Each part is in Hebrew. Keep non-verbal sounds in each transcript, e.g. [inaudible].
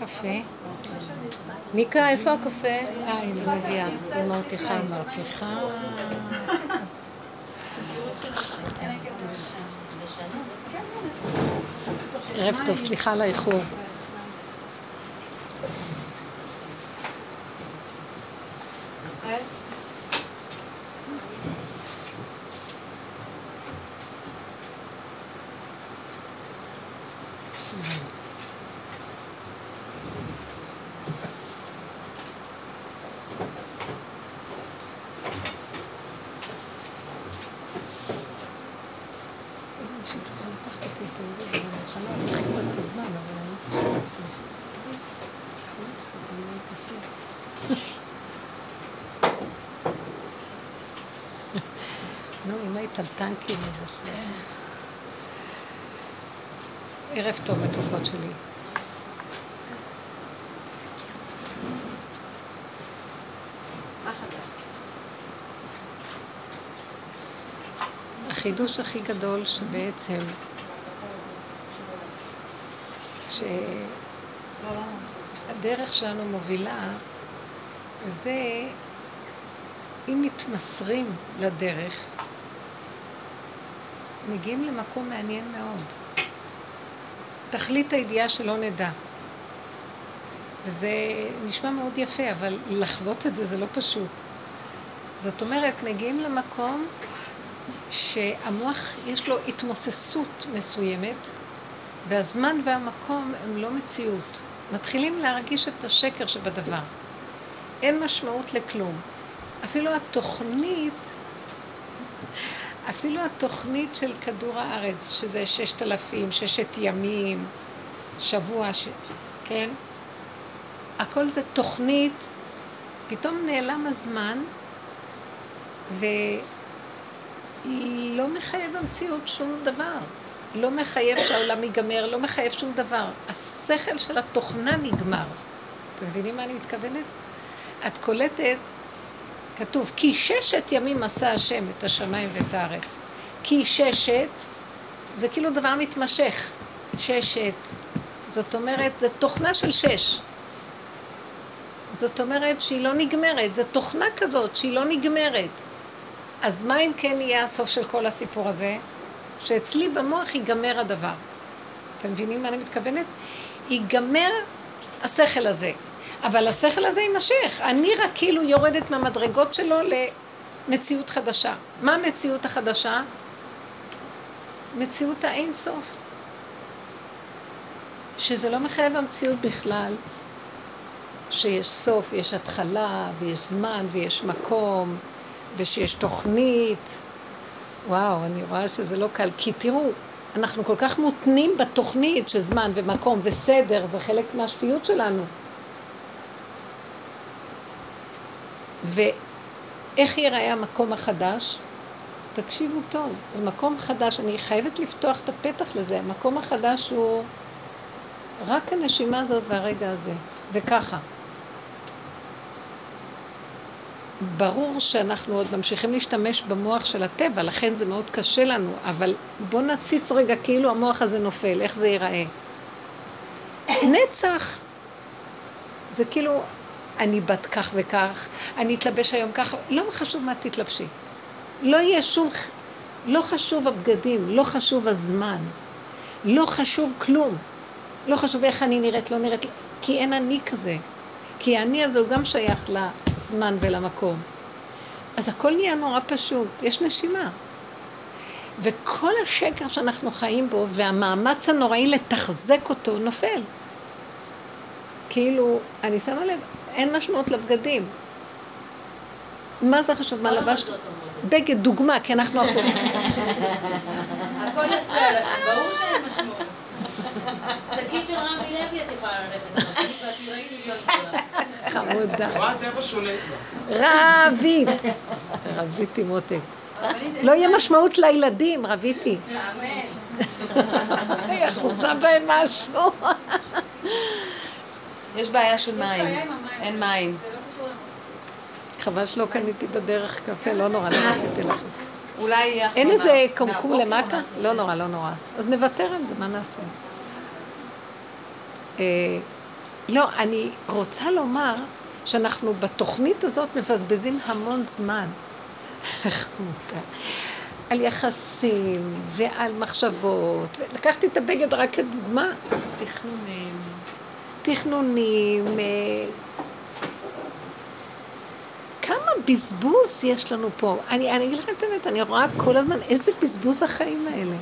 קפה. מיקה, איפה הקפה? אה, היא מביאה. היא מרתיחה. מרתיחה. ערב טוב, סליחה על האיחור. נו, אם היית על טנקים, אז ערב טוב, מתוקות שלי. החידוש הכי גדול שבעצם, שהדרך שלנו מובילה, זה אם מתמסרים לדרך, מגיעים למקום מעניין מאוד. תכלית הידיעה שלא נדע. וזה נשמע מאוד יפה, אבל לחוות את זה זה לא פשוט. זאת אומרת, מגיעים למקום שהמוח יש לו התמוססות מסוימת, והזמן והמקום הם לא מציאות. מתחילים להרגיש את השקר שבדבר. אין משמעות לכלום. אפילו התוכנית, אפילו התוכנית של כדור הארץ, שזה ששת אלפים, ששת ימים, שבוע, ש... כן? הכל זה תוכנית, פתאום נעלם הזמן, ולא מחייב המציאות שום דבר. לא מחייב שהעולם ייגמר, לא מחייב שום דבר. השכל של התוכנה נגמר. אתם מבינים מה אני מתכוונת? את קולטת כתוב, כי ששת ימים עשה השם את השמיים ואת הארץ. כי ששת, זה כאילו דבר מתמשך. ששת, זאת אומרת, זו תוכנה של שש. זאת אומרת שהיא לא נגמרת, זו תוכנה כזאת שהיא לא נגמרת. אז מה אם כן יהיה הסוף של כל הסיפור הזה? שאצלי במוח ייגמר הדבר. אתם מבינים מה אני מתכוונת? ייגמר השכל הזה. אבל השכל הזה יימשך. אני רק כאילו יורדת מהמדרגות שלו למציאות חדשה. מה המציאות החדשה? מציאות האין סוף. שזה לא מחייב המציאות בכלל, שיש סוף, יש התחלה, ויש זמן, ויש מקום, ושיש תוכנית. וואו, אני רואה שזה לא קל. כי תראו, אנחנו כל כך מותנים בתוכנית שזמן ומקום וסדר, זה חלק מהשפיות שלנו. ואיך ייראה המקום החדש? תקשיבו טוב, זה מקום חדש, אני חייבת לפתוח את הפתח לזה, המקום החדש הוא רק הנשימה הזאת והרגע הזה, וככה. ברור שאנחנו עוד ממשיכים להשתמש במוח של הטבע, לכן זה מאוד קשה לנו, אבל בואו נציץ רגע כאילו המוח הזה נופל, איך זה ייראה. נצח. זה כאילו אני בת כך וכך, אני אתלבש היום ככה, לא חשוב מה תתלבשי. לא יהיה שום, לא חשוב הבגדים, לא חשוב הזמן, לא חשוב כלום. לא חשוב איך אני נראית, לא נראית, כי אין אני כזה. כי האני הזה הוא גם שייך לזמן ולמקום. אז הכל נהיה נורא פשוט, יש נשימה. וכל השקר שאנחנו חיים בו, והמאמץ הנוראי לתחזק אותו, נופל. כאילו, אני שמה לב, אין משמעות לבגדים. מה זה חשוב? מה לבשת? בגד, דוגמה, כי אנחנו. [laughs] הכל יפה ברור שאין משמעות. שקית של רמי לוי את יכולה ללכת, חמודה. מה הטבע שולט בה? רבית. רביתי מותק. לא יהיה משמעות לילדים, רביתי. היא אחוזה בהם משהו. יש בעיה של מים, אין מים. חבל שלא קניתי בדרך קפה, לא נורא, לא רציתי לכם. אולי אין איזה קומקום למטה? לא נורא, לא נורא. אז נוותר על זה, מה נעשה? אה, לא, אני רוצה לומר שאנחנו בתוכנית הזאת מבזבזים המון זמן. [laughs] על יחסים ועל מחשבות. לקחתי את הבגד רק כדוגמה. תכנונים. תכנונים. בזבוז יש לנו פה. אני, אני אגיד לכם את האמת, אני רואה כל הזמן איזה בזבוז החיים האלה.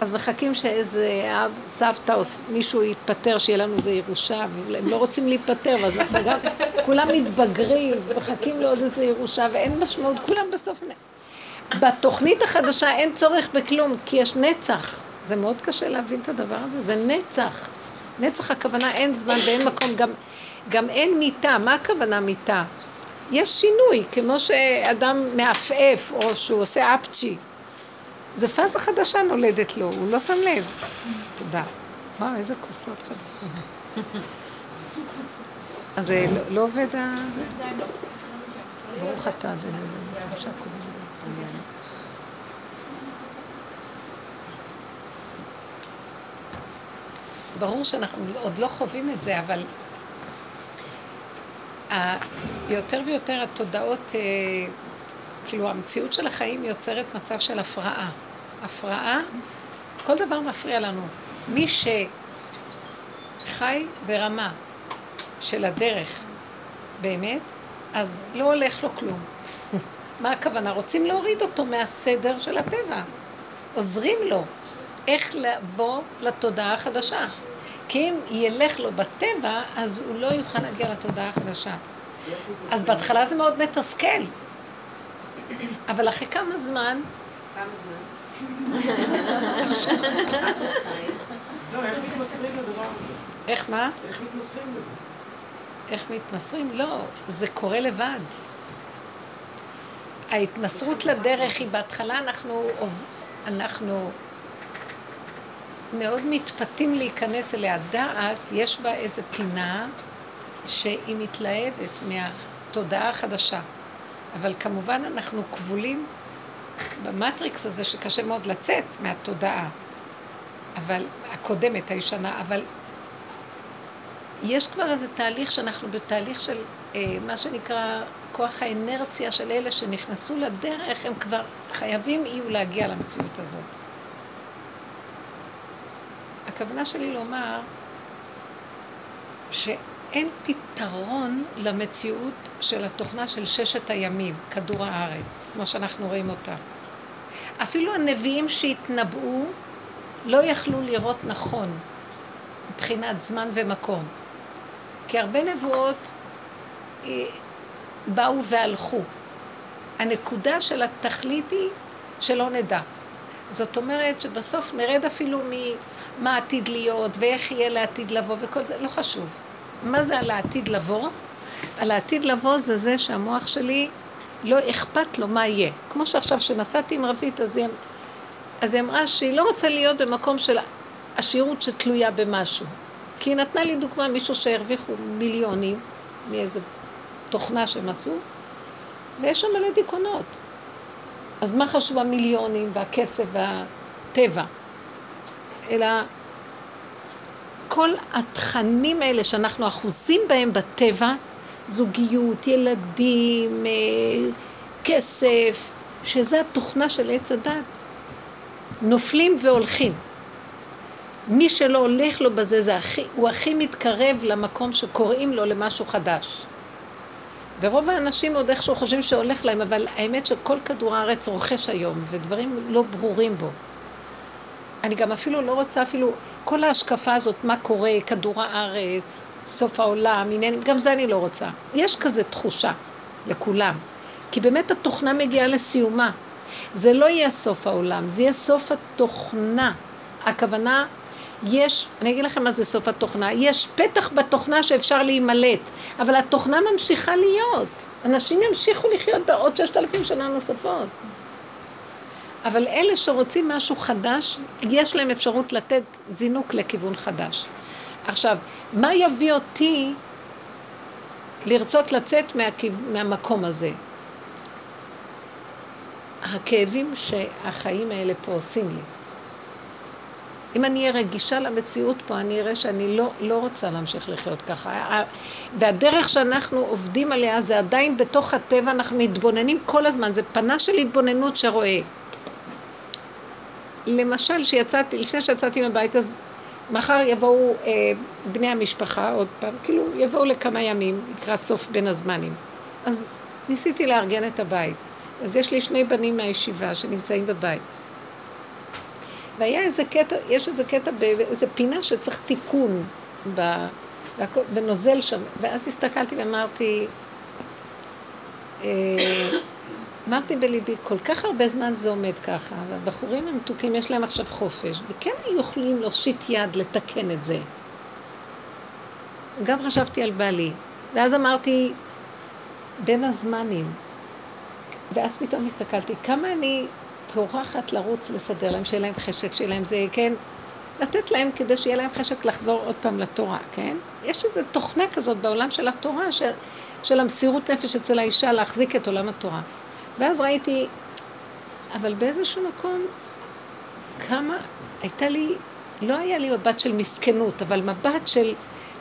אז מחכים שאיזה אב, סבתא או מישהו יתפטר, שיהיה לנו איזה ירושה, והם לא רוצים להיפטר, אז אנחנו גם, כולם מתבגרים, ומחכים לעוד איזה ירושה, ואין משמעות, כולם בסוף... בתוכנית החדשה אין צורך בכלום, כי יש נצח. זה מאוד קשה להבין את הדבר הזה, זה נצח. נצח הכוונה אין זמן ואין מקום, גם, גם אין מיטה. מה הכוונה מיטה? יש שינוי, כמו שאדם מעפעף, או שהוא עושה אפצ'י. זה פאזה חדשה נולדת לו, הוא לא שם לב. תודה. וואו, איזה כוסות חדשות. אז זה לא, לא עובד ה... ברוך אתה, אדוני. ברור שאנחנו עוד לא חווים את זה, אבל יותר ויותר התודעות, אה, כאילו המציאות של החיים יוצרת מצב של הפרעה. הפרעה, כל דבר מפריע לנו. מי שחי ברמה של הדרך באמת, אז לא הולך לו כלום. [laughs] מה הכוונה? רוצים להוריד אותו מהסדר של הטבע. עוזרים לו איך לבוא לתודעה החדשה. כי אם ילך לו בטבע, אז הוא לא יוכל להגיע לתודעה החדשה. אז בהתחלה זה מאוד מתסכל. אבל אחרי כמה זמן... כמה זמן? לא, איך מתמסרים לדבר הזה? איך מה? איך מתמסרים לזה? איך מתמסרים? לא, זה קורה לבד. ההתמסרות לדרך היא בהתחלה אנחנו, אנחנו מאוד מתפתים להיכנס אליה. דעת, יש בה איזה פינה שהיא מתלהבת מהתודעה החדשה. אבל כמובן אנחנו כבולים במטריקס הזה שקשה מאוד לצאת מהתודעה, אבל, הקודמת, הישנה, אבל יש כבר איזה תהליך שאנחנו בתהליך של אה, מה שנקרא כוח האנרציה של אלה שנכנסו לדרך, הם כבר חייבים יהיו להגיע למציאות הזאת. הכוונה שלי לומר שאין פתרון למציאות של התוכנה של ששת הימים, כדור הארץ, כמו שאנחנו רואים אותה. אפילו הנביאים שהתנבאו לא יכלו לראות נכון מבחינת זמן ומקום. כי הרבה נבואות אה, באו והלכו. הנקודה של התכלית היא שלא נדע. זאת אומרת שבסוף נרד אפילו ממה עתיד להיות ואיך יהיה לעתיד לבוא וכל זה, לא חשוב. מה זה על העתיד לבוא? על העתיד לבוא זה זה שהמוח שלי לא אכפת לו מה יהיה. כמו שעכשיו שנסעתי עם רבית, אז היא, אז היא אמרה שהיא לא רוצה להיות במקום של עשירות שתלויה במשהו. כי היא נתנה לי דוגמה, מישהו שהרוויחו מיליונים מאיזה תוכנה שהם עשו, ויש שם מלא דיכאונות. אז מה חשוב המיליונים והכסף והטבע? אלא כל התכנים האלה שאנחנו אחוזים בהם בטבע, זוגיות, ילדים, אה, כסף, שזה התוכנה של עץ הדת, נופלים והולכים. מי שלא הולך לו בזה, זה הכי, הוא הכי מתקרב למקום שקוראים לו למשהו חדש. ורוב האנשים עוד איכשהו חושבים שהולך להם, אבל האמת שכל כדור הארץ רוכש היום, ודברים לא ברורים בו. אני גם אפילו לא רוצה אפילו, כל ההשקפה הזאת, מה קורה, כדור הארץ, סוף העולם, עניין, גם זה אני לא רוצה. יש כזה תחושה לכולם, כי באמת התוכנה מגיעה לסיומה. זה לא יהיה סוף העולם, זה יהיה סוף התוכנה. הכוונה, יש, אני אגיד לכם מה זה סוף התוכנה, יש פתח בתוכנה שאפשר להימלט, אבל התוכנה ממשיכה להיות. אנשים ימשיכו לחיות בעוד ששת אלפים שנה נוספות. אבל אלה שרוצים משהו חדש, יש להם אפשרות לתת זינוק לכיוון חדש. עכשיו, מה יביא אותי לרצות לצאת מהכיו... מהמקום הזה? הכאבים שהחיים האלה פה עושים לי. אם אני אהיה רגישה למציאות פה, אני אראה שאני לא, לא רוצה להמשיך לחיות ככה. והדרך שאנחנו עובדים עליה זה עדיין בתוך הטבע, אנחנו מתבוננים כל הזמן, זה פנה של התבוננות שרואה. למשל, שיצאתי, לפני שיצאתי מהבית, אז מחר יבואו אה, בני המשפחה עוד פעם, כאילו יבואו לכמה ימים לקראת סוף בין הזמנים. אז ניסיתי לארגן את הבית. אז יש לי שני בנים מהישיבה שנמצאים בבית. והיה איזה קטע, יש איזה קטע באיזה פינה שצריך תיקון ב, ונוזל שם. ואז הסתכלתי ואמרתי, אה, אמרתי בליבי, כל כך הרבה זמן זה עומד ככה, והבחורים המתוקים יש להם עכשיו חופש, וכן היו יכולים להושיט יד לתקן את זה. גם חשבתי על בעלי, ואז אמרתי, בין הזמנים, ואז פתאום הסתכלתי, כמה אני טורחת לרוץ לסדר להם, שיהיה להם חשק, שיהיה להם זה, כן? לתת להם כדי שיהיה להם חשק לחזור עוד פעם לתורה, כן? יש איזו תוכנה כזאת בעולם של התורה, של, של המסירות נפש אצל האישה להחזיק את עולם התורה. ואז ראיתי, אבל באיזשהו מקום, כמה, הייתה לי, לא היה לי מבט של מסכנות, אבל מבט של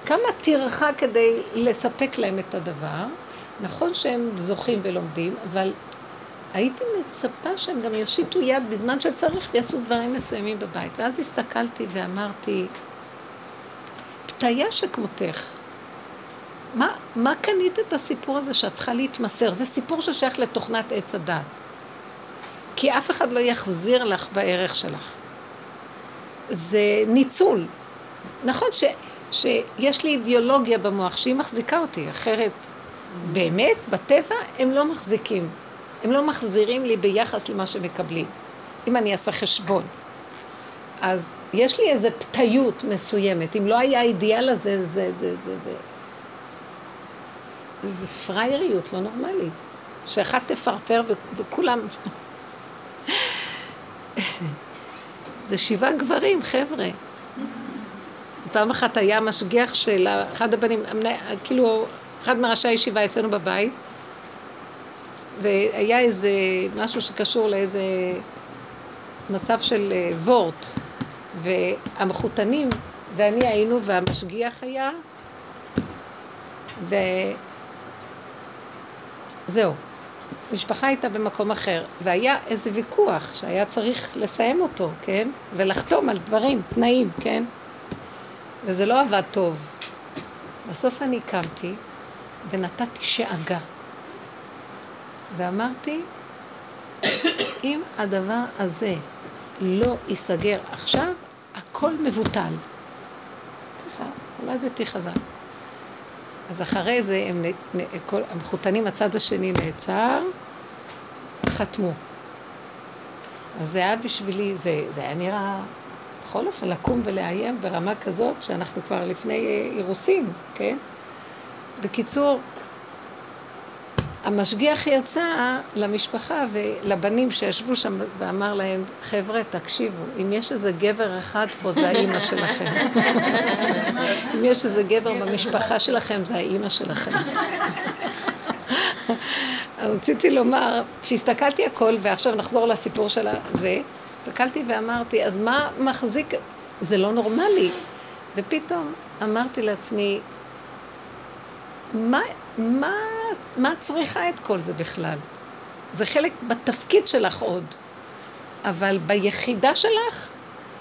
כמה טרחה כדי לספק להם את הדבר. נכון שהם זוכים ולומדים, אבל הייתי מצפה שהם גם יושיטו יד בזמן שצריך ויעשו דברים מסוימים בבית. ואז הסתכלתי ואמרתי, פתיה שכמותך, מה, מה קנית את הסיפור הזה שאת צריכה להתמסר? זה סיפור ששייך לתוכנת עץ הדת. כי אף אחד לא יחזיר לך בערך שלך. זה ניצול. נכון ש, שיש לי אידיאולוגיה במוח שהיא מחזיקה אותי, אחרת באמת, בטבע הם לא מחזיקים. הם לא מחזירים לי ביחס למה שמקבלים. אם אני אעשה חשבון. אז יש לי איזו פתיות מסוימת. אם לא היה האידיאל הזה, זה, זה, זה, זה, זה פרייריות לא נורמלית. שאחת תפרפר וכולם... זה שבעה גברים, חבר'ה. פעם אחת היה משגיח של אחד הבנים, כאילו, אחד מראשי הישיבה אצלנו בבית, והיה איזה משהו שקשור לאיזה מצב של אה, וורט, והמחותנים ואני היינו, והמשגיח היה, ו... זהו. המשפחה הייתה במקום אחר, והיה איזה ויכוח שהיה צריך לסיים אותו, כן? ולחתום על דברים, תנאים, כן? וזה לא עבד טוב. בסוף אני קמתי ונתתי שאגה. ואמרתי, אם הדבר הזה לא ייסגר עכשיו, הכל מבוטל. ככה, עולדתי חזק. אז אחרי זה הם, כל, המחותנים הצד השני נעצר, חתמו. אז זה היה בשבילי, זה, זה היה נראה, בכל אופן, לקום ולאיים ברמה כזאת שאנחנו כבר לפני אה, אירוסין, כן? בקיצור, המשגיח יצא למשפחה ולבנים שישבו שם ואמר להם, חבר'ה, תקשיבו, אם יש איזה גבר אחד פה זה האימא שלכם. [laughs] אם יש איזה גבר במשפחה שלכם זה האימא שלכם. [laughs] אז רציתי לומר, כשהסתכלתי הכל, ועכשיו נחזור לסיפור של זה, הסתכלתי ואמרתי, אז מה מחזיק, זה לא נורמלי. ופתאום אמרתי לעצמי, מה, מה מה צריכה את כל זה בכלל? זה חלק בתפקיד שלך עוד, אבל ביחידה שלך,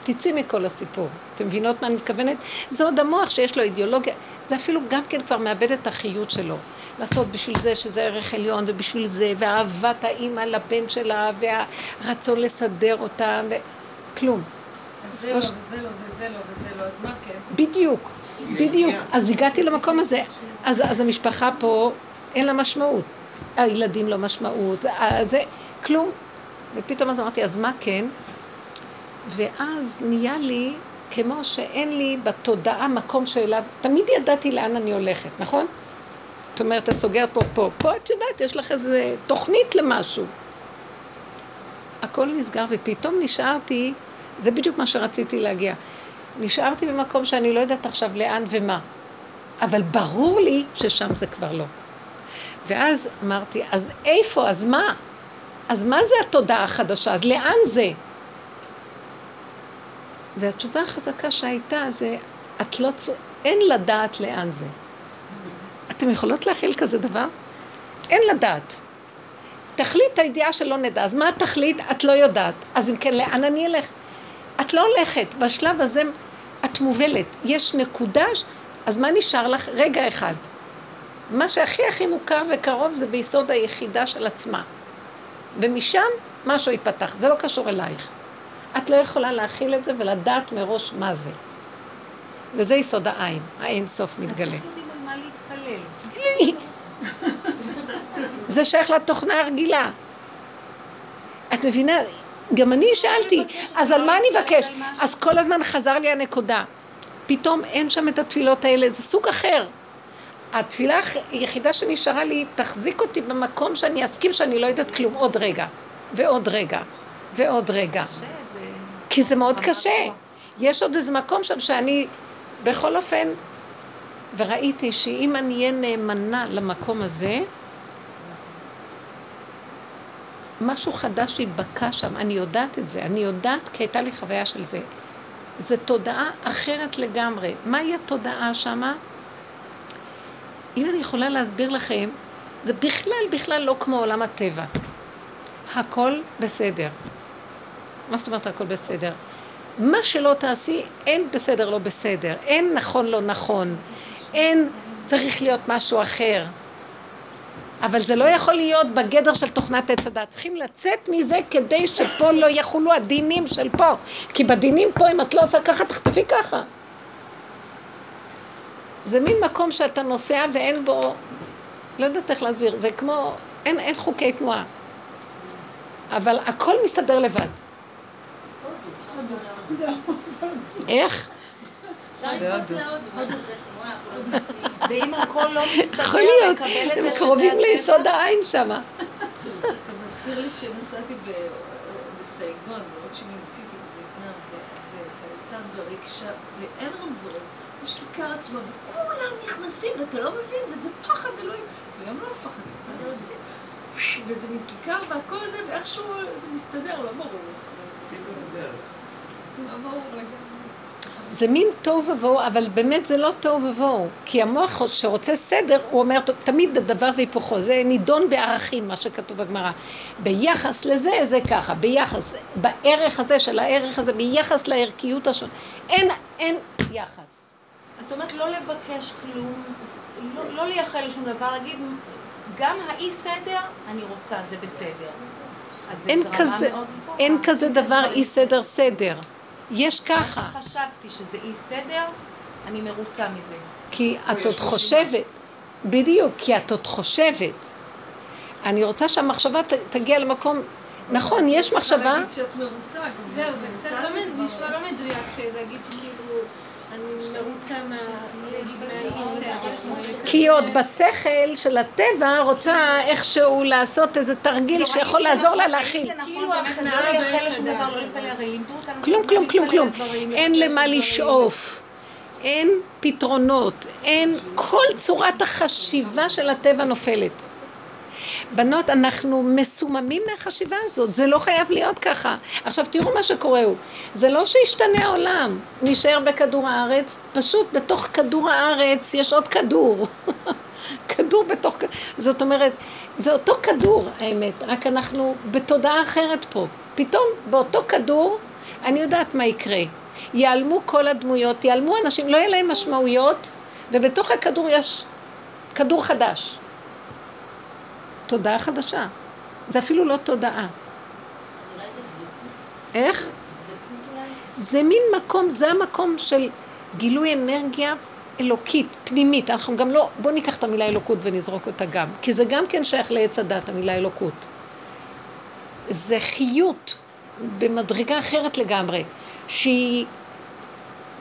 תצאי מכל הסיפור. אתם מבינות מה אני מתכוונת? זה עוד המוח שיש לו אידיאולוגיה, זה אפילו גם כן כבר מאבד את החיות שלו. לעשות בשביל זה שזה ערך עליון, ובשביל זה, ואהבת האימא לבן שלה, והרצון לסדר אותה, וכלום. זה לא, וזה לא, וזה לא, וזה לא, אז מה כן? בדיוק, בדיוק. אז הגעתי למקום הזה. אז, אז המשפחה פה אין לה משמעות. הילדים לא משמעות, זה כלום. ופתאום אז אמרתי, אז מה כן? ואז נהיה לי כמו שאין לי בתודעה מקום שאליו, תמיד ידעתי לאן אני הולכת, נכון? זאת אומרת, את סוגרת פה, פה, פה את יודעת, יש לך איזה תוכנית למשהו. הכל נסגר ופתאום נשארתי, זה בדיוק מה שרציתי להגיע. נשארתי במקום שאני לא יודעת עכשיו לאן ומה, אבל ברור לי ששם זה כבר לא. ואז אמרתי, אז איפה, אז מה? אז מה זה התודעה החדשה? אז לאן זה? והתשובה החזקה שהייתה זה, את לא צ... אין לדעת לאן זה. אתם יכולות להכיל כזה דבר? אין לדעת. תכלית הידיעה שלא נדע. אז מה התכלית? את לא יודעת. אז אם כן, לאן אני אלך? את לא הולכת. בשלב הזה את מובלת. יש נקודה, אז מה נשאר לך? רגע אחד. מה שהכי הכי מוכר וקרוב זה ביסוד היחידה של עצמה. ומשם משהו ייפתח. זה לא קשור אלייך. את לא יכולה להכיל את זה ולדעת מראש מה זה. וזה יסוד העין, האין סוף מתגלה. זה שייך לתוכנה הרגילה. את מבינה? גם אני שאלתי, אז על מה אני אבקש? אז כל הזמן חזר לי הנקודה. פתאום אין שם את התפילות האלה, זה סוג אחר. התפילה היחידה שנשארה לי, תחזיק אותי במקום שאני אסכים שאני לא יודעת כלום עוד רגע, ועוד רגע, ועוד רגע. כי זה מאוד קשה. יש עוד איזה מקום שם שאני, בכל אופן, וראיתי שאם אני אהיה נאמנה למקום הזה, משהו חדש ייבקע שם, אני יודעת את זה, אני יודעת כי הייתה לי חוויה של זה. זו תודעה אחרת לגמרי. מהי התודעה שמה? אם אני יכולה להסביר לכם, זה בכלל בכלל לא כמו עולם הטבע. הכל בסדר. מה זאת אומרת הכל בסדר? מה שלא תעשי, אין בסדר לא בסדר, אין נכון לא נכון, אין צריך להיות משהו אחר. אבל זה לא יכול להיות בגדר של תוכנת עץ הדת. צריכים לצאת מזה כדי שפה לא יחולו הדינים של פה. כי בדינים פה, אם את לא עושה ככה, תכתבי ככה. זה מין מקום שאתה נוסע ואין בו, לא יודעת איך להסביר, זה כמו, אין, אין חוקי תנועה. אבל הכל מסתדר לבד. איך? [laughs] ואם הכל לא מסתדר, יכול להיות, לקבל את זה הם קרובים? ליסוד העין שמה. זה מזכיר לי שנסעתי ב- בסייגון, ברוטשימין סיטי בווייטנאם, ו- ו- ואלסנדרה ריקשה, ואין רמזורים. יש כיכר עצמה, וכולם נכנסים, ואתה לא מבין, וזה פחד אלוהים. והם לא מפחדים, הם עושים, וזה מין כיכר והכל זה, ואיכשהו זה מסתדר, לא ברור. לא ברור לגמרי. זה מין תוהו ובוהו, אבל באמת זה לא תוהו ובוהו. כי המוח שרוצה סדר, הוא אומר תמיד הדבר והיפוכו. זה נידון בערכים, מה שכתוב בגמרא. ביחס לזה, זה ככה. ביחס, בערך הזה של הערך הזה, ביחס לערכיות השונה. אין, אין יחס. זאת אומרת, לא לבקש כלום, לא, לא לייחל לשום דבר, להגיד, גם האי סדר, אני רוצה, זה בסדר. אין כזה. אין כזה דבר. אי סדר סדר. יש מה ככה. שחשבתי שזה אי סדר, אני מרוצה מזה. כי את עוד חושבת, בדיוק, כי את עוד חושבת. אני רוצה שהמחשבה ת- תגיע למקום, נכון, יש מחשבה, צריכה להגיד שאת מרוצה. זהו, זה קצת לא נשמע לא מדויק להגיד שכאילו כי עוד בשכל של הטבע רוצה איכשהו לעשות איזה תרגיל שיכול לעזור לה להכיל. כאילו ההכנעה לא דבר, לא. כלום, לא כלום, כלום, כלום. אין למה. לשאוף. אין פתרונות, אין, כל צורת החשיבה של הטבע נופלת. בנות, אנחנו מסוממים מהחשיבה הזאת, זה לא חייב להיות ככה. עכשיו תראו מה שקורה הוא, זה לא שישתנה העולם, נשאר בכדור הארץ, פשוט בתוך כדור הארץ יש עוד כדור. [laughs] כדור בתוך, זאת אומרת, זה אותו כדור האמת, רק אנחנו בתודעה אחרת פה. פתאום באותו כדור, אני יודעת מה יקרה. ייעלמו כל הדמויות, ייעלמו אנשים, לא יהיה להם משמעויות, ובתוך הכדור יש כדור חדש. תודעה חדשה. זה אפילו לא תודעה. איך? זה מין מקום, זה המקום של גילוי אנרגיה אלוקית, פנימית. אנחנו גם לא, בואו ניקח את המילה אלוקות ונזרוק אותה גם, כי זה גם כן שייך לעץ הדת, המילה אלוקות. זה חיות במדרגה אחרת לגמרי, שהיא,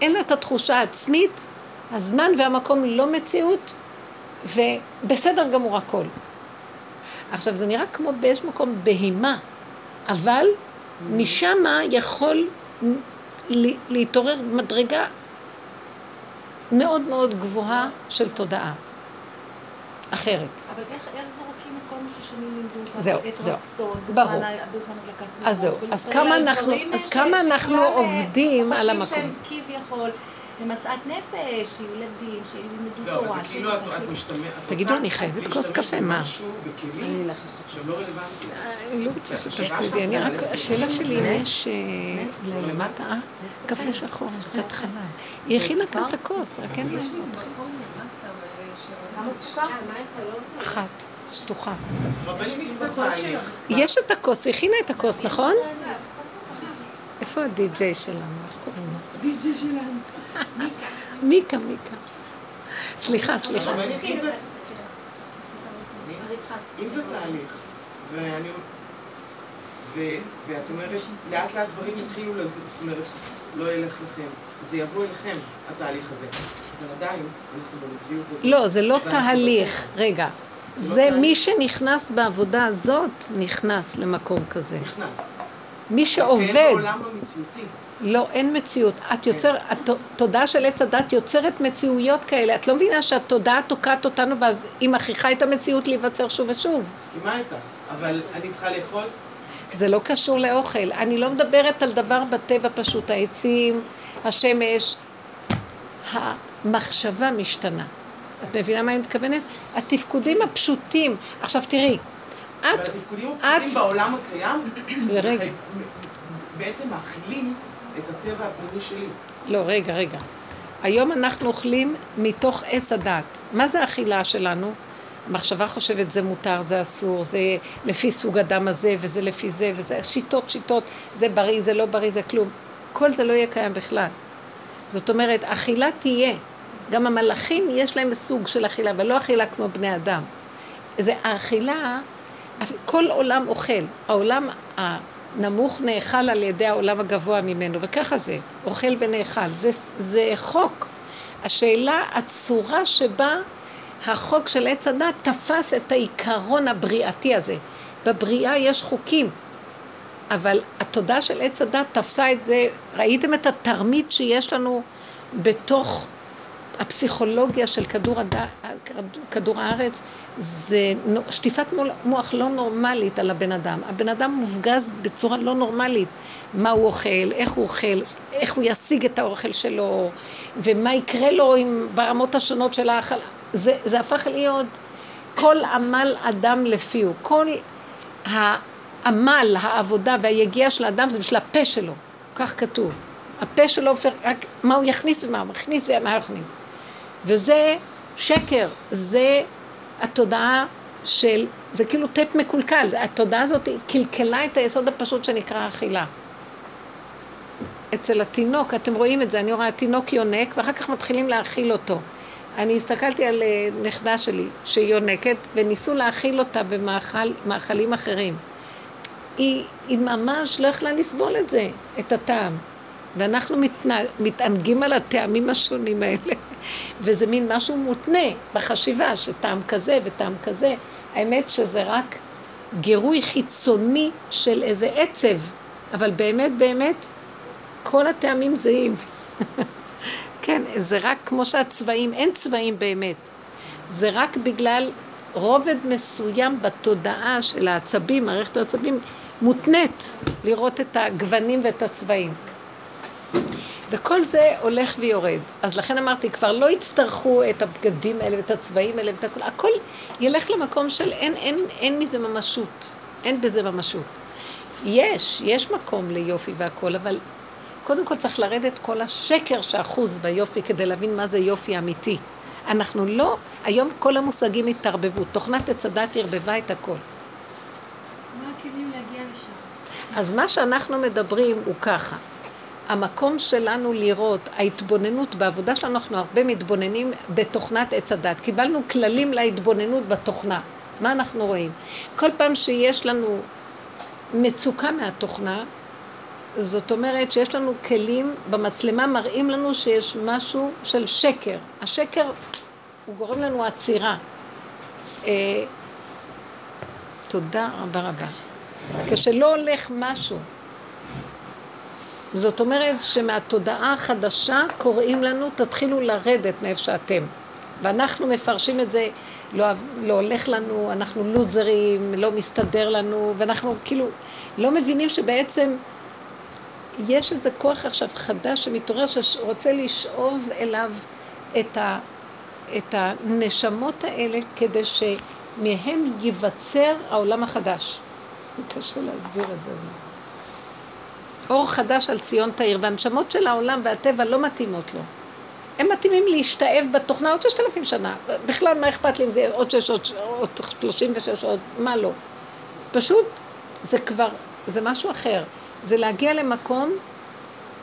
אין לה את התחושה העצמית, הזמן והמקום לא מציאות, ובסדר גמור הכל. עכשיו, זה נראה כמו באיזשהו מקום בהימה, אבל משמה יכול להתעורר מדרגה מאוד מאוד גבוהה של תודעה. אחרת. אבל איך איך זורקים את כל מה ששנים לימדו אותנו? זהו, זהו. ברור. אז זהו, נרות, אז כמה אנחנו- אז כמה אנחנו עובדים על המקום. חושבים שהם כביכול למשאת נפש, שיהיו ילדים, שילמדו לא, תורה, אבל זה כאילו את-. את תגידו, אני חייבת כוס קפה, מה? במשהו, בכלים שהם לא רלוונטיים. אני לא רוצה שתפסידי, אני רק, השאלה שלי אם יש אה, למטה, אה? קפה שחור, קצת חלב. היא הכינה כאן את הכוס, רק אין לה? אחת, שטוחה. יש את הכוס, היא הכינה את הכוס, נכון? איפה הדי-ג'יי שלנו? איך קוראים לו? די-ג'יי שלנו. מיקה, מיקה. סליחה, סליחה. אם זה... תהליך, ואני... ואת אומרת, לאט לאט דברים יתחילו לזוז, זאת אומרת, לא ילך לכם, זה יבוא אליכם, התהליך הזה. אבל עדיין, אנחנו במציאות הזאת. לא, זה לא תהליך. רגע. זה מי שנכנס בעבודה הזאת, נכנס למקום כזה. נכנס. מי אין שעובד, בעולם לא מציאותי. לא, אין מציאות. את יוצר, התודעה של עץ הדת יוצרת מציאויות כאלה. את לא מבינה שהתודעה תוקעת אותנו ואז היא מכריחה את המציאות להיווצר שוב ושוב. מסכימה איתך, אבל אני צריכה לאכול, זה לא קשור לאוכל. אני לא מדברת על דבר בטבע פשוט. העצים, השמש, המחשבה משתנה. את מבינה מה אני מתכוונת? התפקודים הפשוטים. עכשיו תראי, את, אבל התפקודים הפשוטים בעולם הקיים. מחי- בעצם מאכילים את הטבע הפנימי שלי. לא, רגע, רגע. היום אנחנו אוכלים מתוך עץ הדת. מה זה האכילה שלנו? המחשבה חושבת זה מותר, זה אסור, זה לפי סוג הדם הזה, וזה לפי זה, וזה שיטות, שיטות, זה בריא, זה לא בריא, זה כלום. כל זה לא יהיה קיים בכלל. זאת אומרת, אכילה תהיה. גם המלאכים יש להם סוג של אכילה, אבל לא אכילה כמו בני אדם. זה האכילה, כל עולם אוכל. העולם הנמוך נאכל על ידי העולם הגבוה ממנו, וככה זה, אוכל ונאכל. זה, זה חוק. השאלה, הצורה שבה החוק של עץ הדת תפס את העיקרון הבריאתי הזה. בבריאה יש חוקים, אבל התודעה של עץ הדת תפסה את זה, ראיתם את התרמית שיש לנו בתוך הפסיכולוגיה של כדור, הד... כדור הארץ, זה שטיפת מוח לא נורמלית על הבן אדם. הבן אדם מופגז בצורה לא נורמלית. מה הוא אוכל, איך הוא אוכל, איך הוא ישיג את האוכל שלו, ומה יקרה לו עם, ברמות השונות של האכל. זה, זה הפך להיות כל עמל אדם לפיהו. כל העמל, העבודה והיגיעה של האדם זה בשביל הפה שלו. כך כתוב. הפה שלו הופך רק מה הוא יכניס ומה הוא מכניס ומה הוא יכניס. וזה שקר, זה התודעה של, זה כאילו טט מקולקל, התודעה הזאת קלקלה את היסוד הפשוט שנקרא אכילה. אצל התינוק, אתם רואים את זה, אני רואה, התינוק יונק ואחר כך מתחילים להאכיל אותו. אני הסתכלתי על נכדה שלי שהיא יונקת וניסו להאכיל אותה במאכלים אחרים. היא, היא ממש לא יכלה לסבול את זה, את הטעם. ואנחנו מתענגים על הטעמים השונים האלה, [laughs] וזה מין משהו מותנה בחשיבה, שטעם כזה וטעם כזה. האמת שזה רק גירוי חיצוני של איזה עצב, אבל באמת באמת כל הטעמים זהים. [laughs] כן, זה רק כמו שהצבעים, אין צבעים באמת. זה רק בגלל רובד מסוים בתודעה של העצבים, מערכת העצבים, מותנית לראות את הגוונים ואת הצבעים. וכל זה הולך ויורד. אז לכן אמרתי, כבר לא יצטרכו את הבגדים האלה ואת הצבעים האלה ואת הכל, הכל ילך למקום של אין, אין, אין מזה ממשות, אין בזה ממשות. יש, יש מקום ליופי והכל, אבל קודם כל צריך לרדת כל השקר שאחוז ביופי כדי להבין מה זה יופי אמיתי. אנחנו לא, היום כל המושגים התערבבו, תוכנת עץ הדת ערבבה את הכל. מה הכלים להגיע לשם? אז מה שאנחנו מדברים הוא ככה, המקום שלנו לראות, ההתבוננות בעבודה שלנו, אנחנו הרבה מתבוננים בתוכנת עץ הדת. קיבלנו כללים להתבוננות בתוכנה. מה אנחנו רואים? כל פעם שיש לנו מצוקה מהתוכנה, זאת אומרת שיש לנו כלים, במצלמה מראים לנו שיש משהו של שקר. השקר הוא גורם לנו עצירה. אה, תודה רבה רבה. כשלא הולך משהו, זאת אומרת שמהתודעה החדשה קוראים לנו, תתחילו לרדת מאיפה שאתם. ואנחנו מפרשים את זה, לא, לא הולך לנו, אנחנו לוזרים, לא מסתדר לנו, ואנחנו כאילו לא מבינים שבעצם יש איזה כוח עכשיו חדש שמתעורר, שרוצה לשאוב אליו את, ה, את הנשמות האלה כדי שמהם ייווצר העולם החדש. [laughs] קשה להסביר את זה. אור חדש על ציון תאיר, והנשמות של העולם והטבע לא מתאימות לו. הם מתאימים להשתאב בתוכנה עוד ששת אלפים שנה. בכלל, מה אכפת לי אם זה עוד שש, עוד, שלושים ושש, עוד מה לא. פשוט, זה כבר, זה משהו אחר. זה להגיע למקום,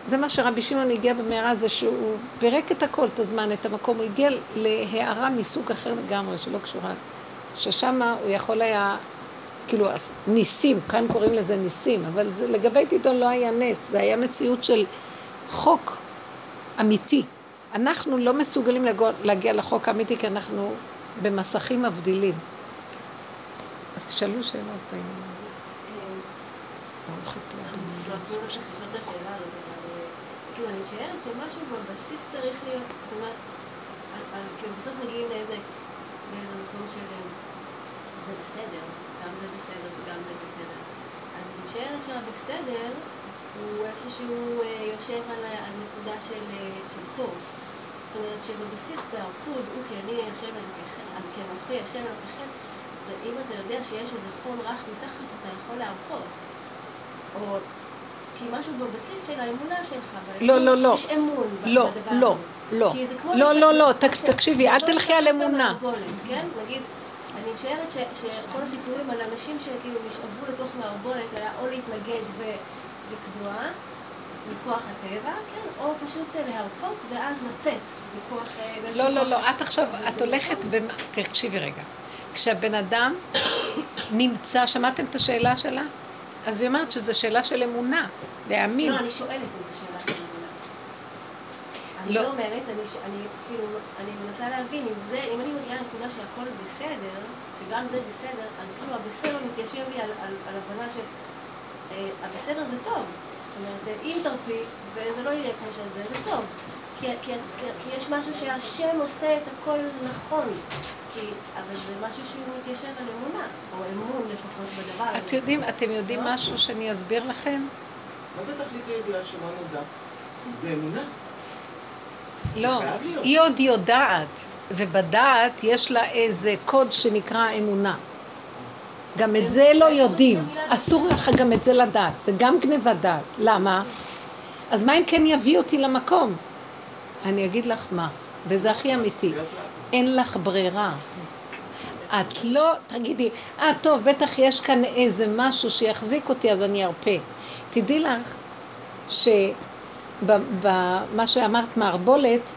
זה מה שרבי שמעון הגיע במהרה, זה שהוא פירק את הכל, את הזמן, את המקום, הוא הגיע להערה מסוג אחר לגמרי, שלא קשורה, ששם הוא יכול היה, כאילו, ניסים, כאן קוראים לזה ניסים, אבל זה, לגבי טיטון לא היה נס, זה היה מציאות של חוק אמיתי. אנחנו לא מסוגלים להגיע לחוק האמיתי כי אנחנו במסכים מבדילים. אז תשאלו שאלות בעניין. כאילו, אני משערת שמשהו בבסיס צריך להיות, זאת אומרת, כאילו בסוף מגיעים לאיזה, מקום של זה בסדר, גם זה בסדר וגם זה בסדר. אז אני משערת שהבסדר הוא איפשהו יושב על, על נקודה של, של טוב. זאת אומרת שבבסיס בערפוד הוא כי אני אשם אלוקיכם, אשם אלוקיכם, זה אם אתה יודע שיש איזה חול רך מתחת, אתה יכול להרפות. או כי משהו בבסיס של האמונה שלך, לא, לא, לא. יש אמון לא, בדבר לא, הזה. לא. לא, לא, לא, תק- תקשיבי, אל תלכי על אמונה. כן? נגיד, משערת שכל הסיפורים על אנשים שכאילו נשאבו לתוך מערבולת היה או להתנגד ולטבוע מכוח הטבע, כן? או פשוט להרפות ואז לצאת מכוח... אה, לא, לא, כוח- לא, את עכשיו, את הולכת, במ- תקשיבי רגע. כשהבן אדם נמצא, שמעתם את השאלה שלה? אז היא אומרת שזו שאלה של אמונה, להאמין. לא, אני שואלת אם זו שאלה של אמונה. אני לא. לא אומרת, אני, אני כאילו, אני מנסה להבין אם זה, אם אני מגיעה לנקודה שהכל בסדר, שגם זה בסדר, אז כאילו הבסדר מתיישב לי על, על, על הבנה של אה, הבסדר זה טוב. זאת אומרת, אם תרפי, וזה לא יהיה כמו שזה, זה טוב. כי, כי, כי, כי יש משהו שהשם עושה את הכל נכון. כי, אבל זה משהו שהוא מתיישב על אמונה, או אמון לפחות בדבר הזה. את יודעים, אתם יודעים משהו שאני אסביר לכם? מה זה תכלית הידיעה שלא נודע? זה אמונה. לא. היא עוד יודעת, ובדעת יש לה איזה קוד שנקרא אמונה. גם את זה לא יודעים, אסור לך גם את זה לדעת, זה גם גניבת דעת. למה? אז מה אם כן יביא אותי למקום? אני אגיד לך מה, וזה הכי אמיתי, אין לך ברירה. את לא, תגידי, אה טוב, בטח יש כאן איזה משהו שיחזיק אותי אז אני ארפה. תדעי לך שבמה שאמרת מערבולת,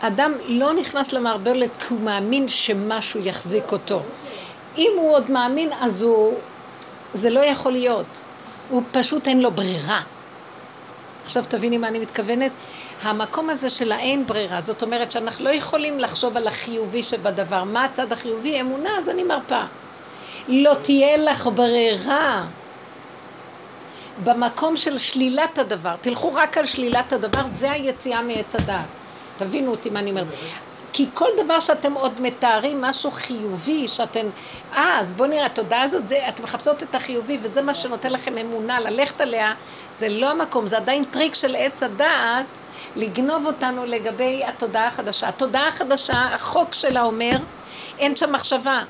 אדם לא נכנס למערבולת כי הוא מאמין שמשהו יחזיק אותו. אם הוא עוד מאמין אז הוא, זה לא יכול להיות. הוא פשוט אין לו ברירה. עכשיו תביני מה אני מתכוונת? המקום הזה של האין ברירה, זאת אומרת שאנחנו לא יכולים לחשוב על החיובי שבדבר. מה הצד החיובי? אמונה, אז אני מרפה. לא תהיה לך ברירה. במקום של שלילת הדבר, תלכו רק על שלילת הדבר, זה היציאה מעץ הדעת. תבינו אותי מה אני אומרת. כי כל דבר שאתם עוד מתארים משהו חיובי, שאתם... אה, אז בואו נראה, התודעה הזאת, זה, אתם מחפשות את החיובי, וזה מה שנותן לכם אמונה, ללכת עליה, זה לא המקום, זה עדיין טריק של עץ הדעת, לגנוב אותנו לגבי התודעה החדשה. התודעה החדשה, החוק שלה אומר, אין שם מחשבה,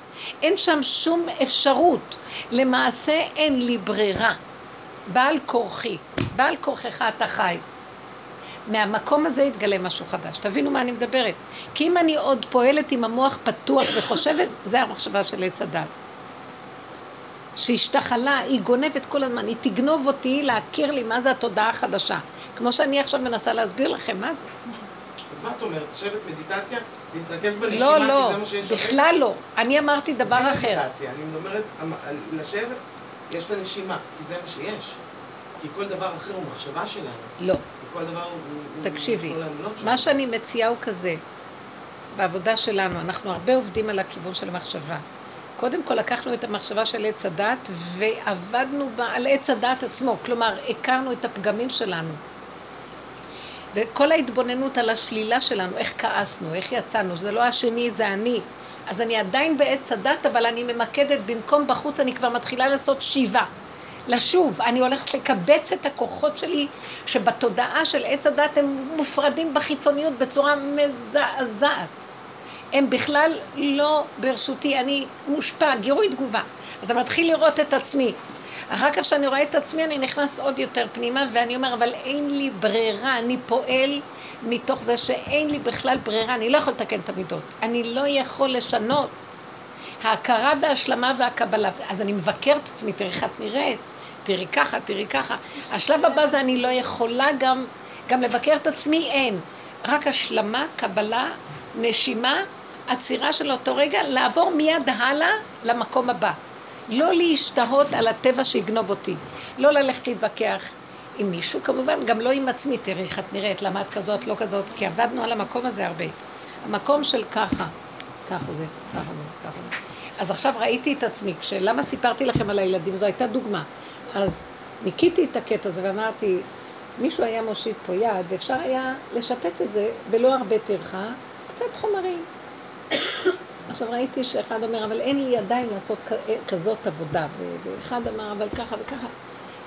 אין שם שום אפשרות. למעשה אין לי ברירה. בעל כורחי, בעל כורחך אתה חי. מהמקום הזה יתגלה משהו חדש. תבינו מה אני מדברת. כי אם אני עוד פועלת עם המוח פתוח וחושבת, [laughs] זה המחשבה של עץ הדת. שהשתחלה, היא גונבת כל הזמן, היא תגנוב אותי להכיר לי מה זה התודעה החדשה. כמו שאני עכשיו מנסה להסביר לכם מה זה. אז מה את אומרת? לשבת מדיטציה? להתרכז בנשימה? לא, כי לא, זה שיש בכלל לא. אני אמרתי דבר זה אחר. מדיטציה. אני על- לשבת, יש את הנשימה, כי זה מה שיש. כי כל דבר אחר הוא מחשבה שלנו. לא. וכל דבר הוא... תקשיבי, הוא. מה שאני מציעה הוא כזה, בעבודה שלנו, אנחנו הרבה עובדים על הכיוון של המחשבה. קודם כל לקחנו את המחשבה של עץ הדת ועבדנו בה על עץ הדת עצמו, כלומר הכרנו את הפגמים שלנו. וכל ההתבוננות על השלילה שלנו, איך כעסנו, איך יצאנו, זה לא השני, זה אני. אז אני עדיין בעץ הדת, אבל אני ממקדת, במקום בחוץ אני כבר מתחילה לעשות שיבה. לשוב, אני הולכת לקבץ את הכוחות שלי, שבתודעה של עץ הדת הם מופרדים בחיצוניות בצורה מזעזעת. הם בכלל לא ברשותי, אני מושפע, גירוי תגובה. אז אני מתחיל לראות את עצמי. אחר כך כשאני רואה את עצמי אני נכנס עוד יותר פנימה ואני אומר אבל אין לי ברירה, אני פועל מתוך זה שאין לי בכלל ברירה, אני לא יכול לתקן את המידות, אני לא יכול לשנות. ההכרה וההשלמה והקבלה, אז אני מבקר את עצמי, תראי איך את נראית, תראי ככה, תראי ככה. השלב הבא זה אני לא יכולה גם, גם לבקר את עצמי, אין. רק השלמה, קבלה, נשימה, עצירה של אותו רגע, לעבור מיד הלאה למקום הבא. לא להשתהות על הטבע שיגנוב אותי. לא ללכת להתווכח עם מישהו, כמובן, גם לא עם עצמי. תראי איך את נראית, למה את כזאת, לא כזאת, כי עבדנו על המקום הזה הרבה. המקום של ככה, ככה זה, ככה זה, ככה זה. אז עכשיו ראיתי את עצמי, למה סיפרתי לכם על הילדים? זו הייתה דוגמה. אז ניקיתי את הקטע הזה ואמרתי, מישהו היה מושיט פה יד, ואפשר היה לשפץ את זה בלא הרבה טרחה, קצת חומרים. [coughs] עכשיו ראיתי שאחד אומר, אבל אין לי ידיים לעשות כזאת עבודה, ואחד אמר, אבל ככה וככה.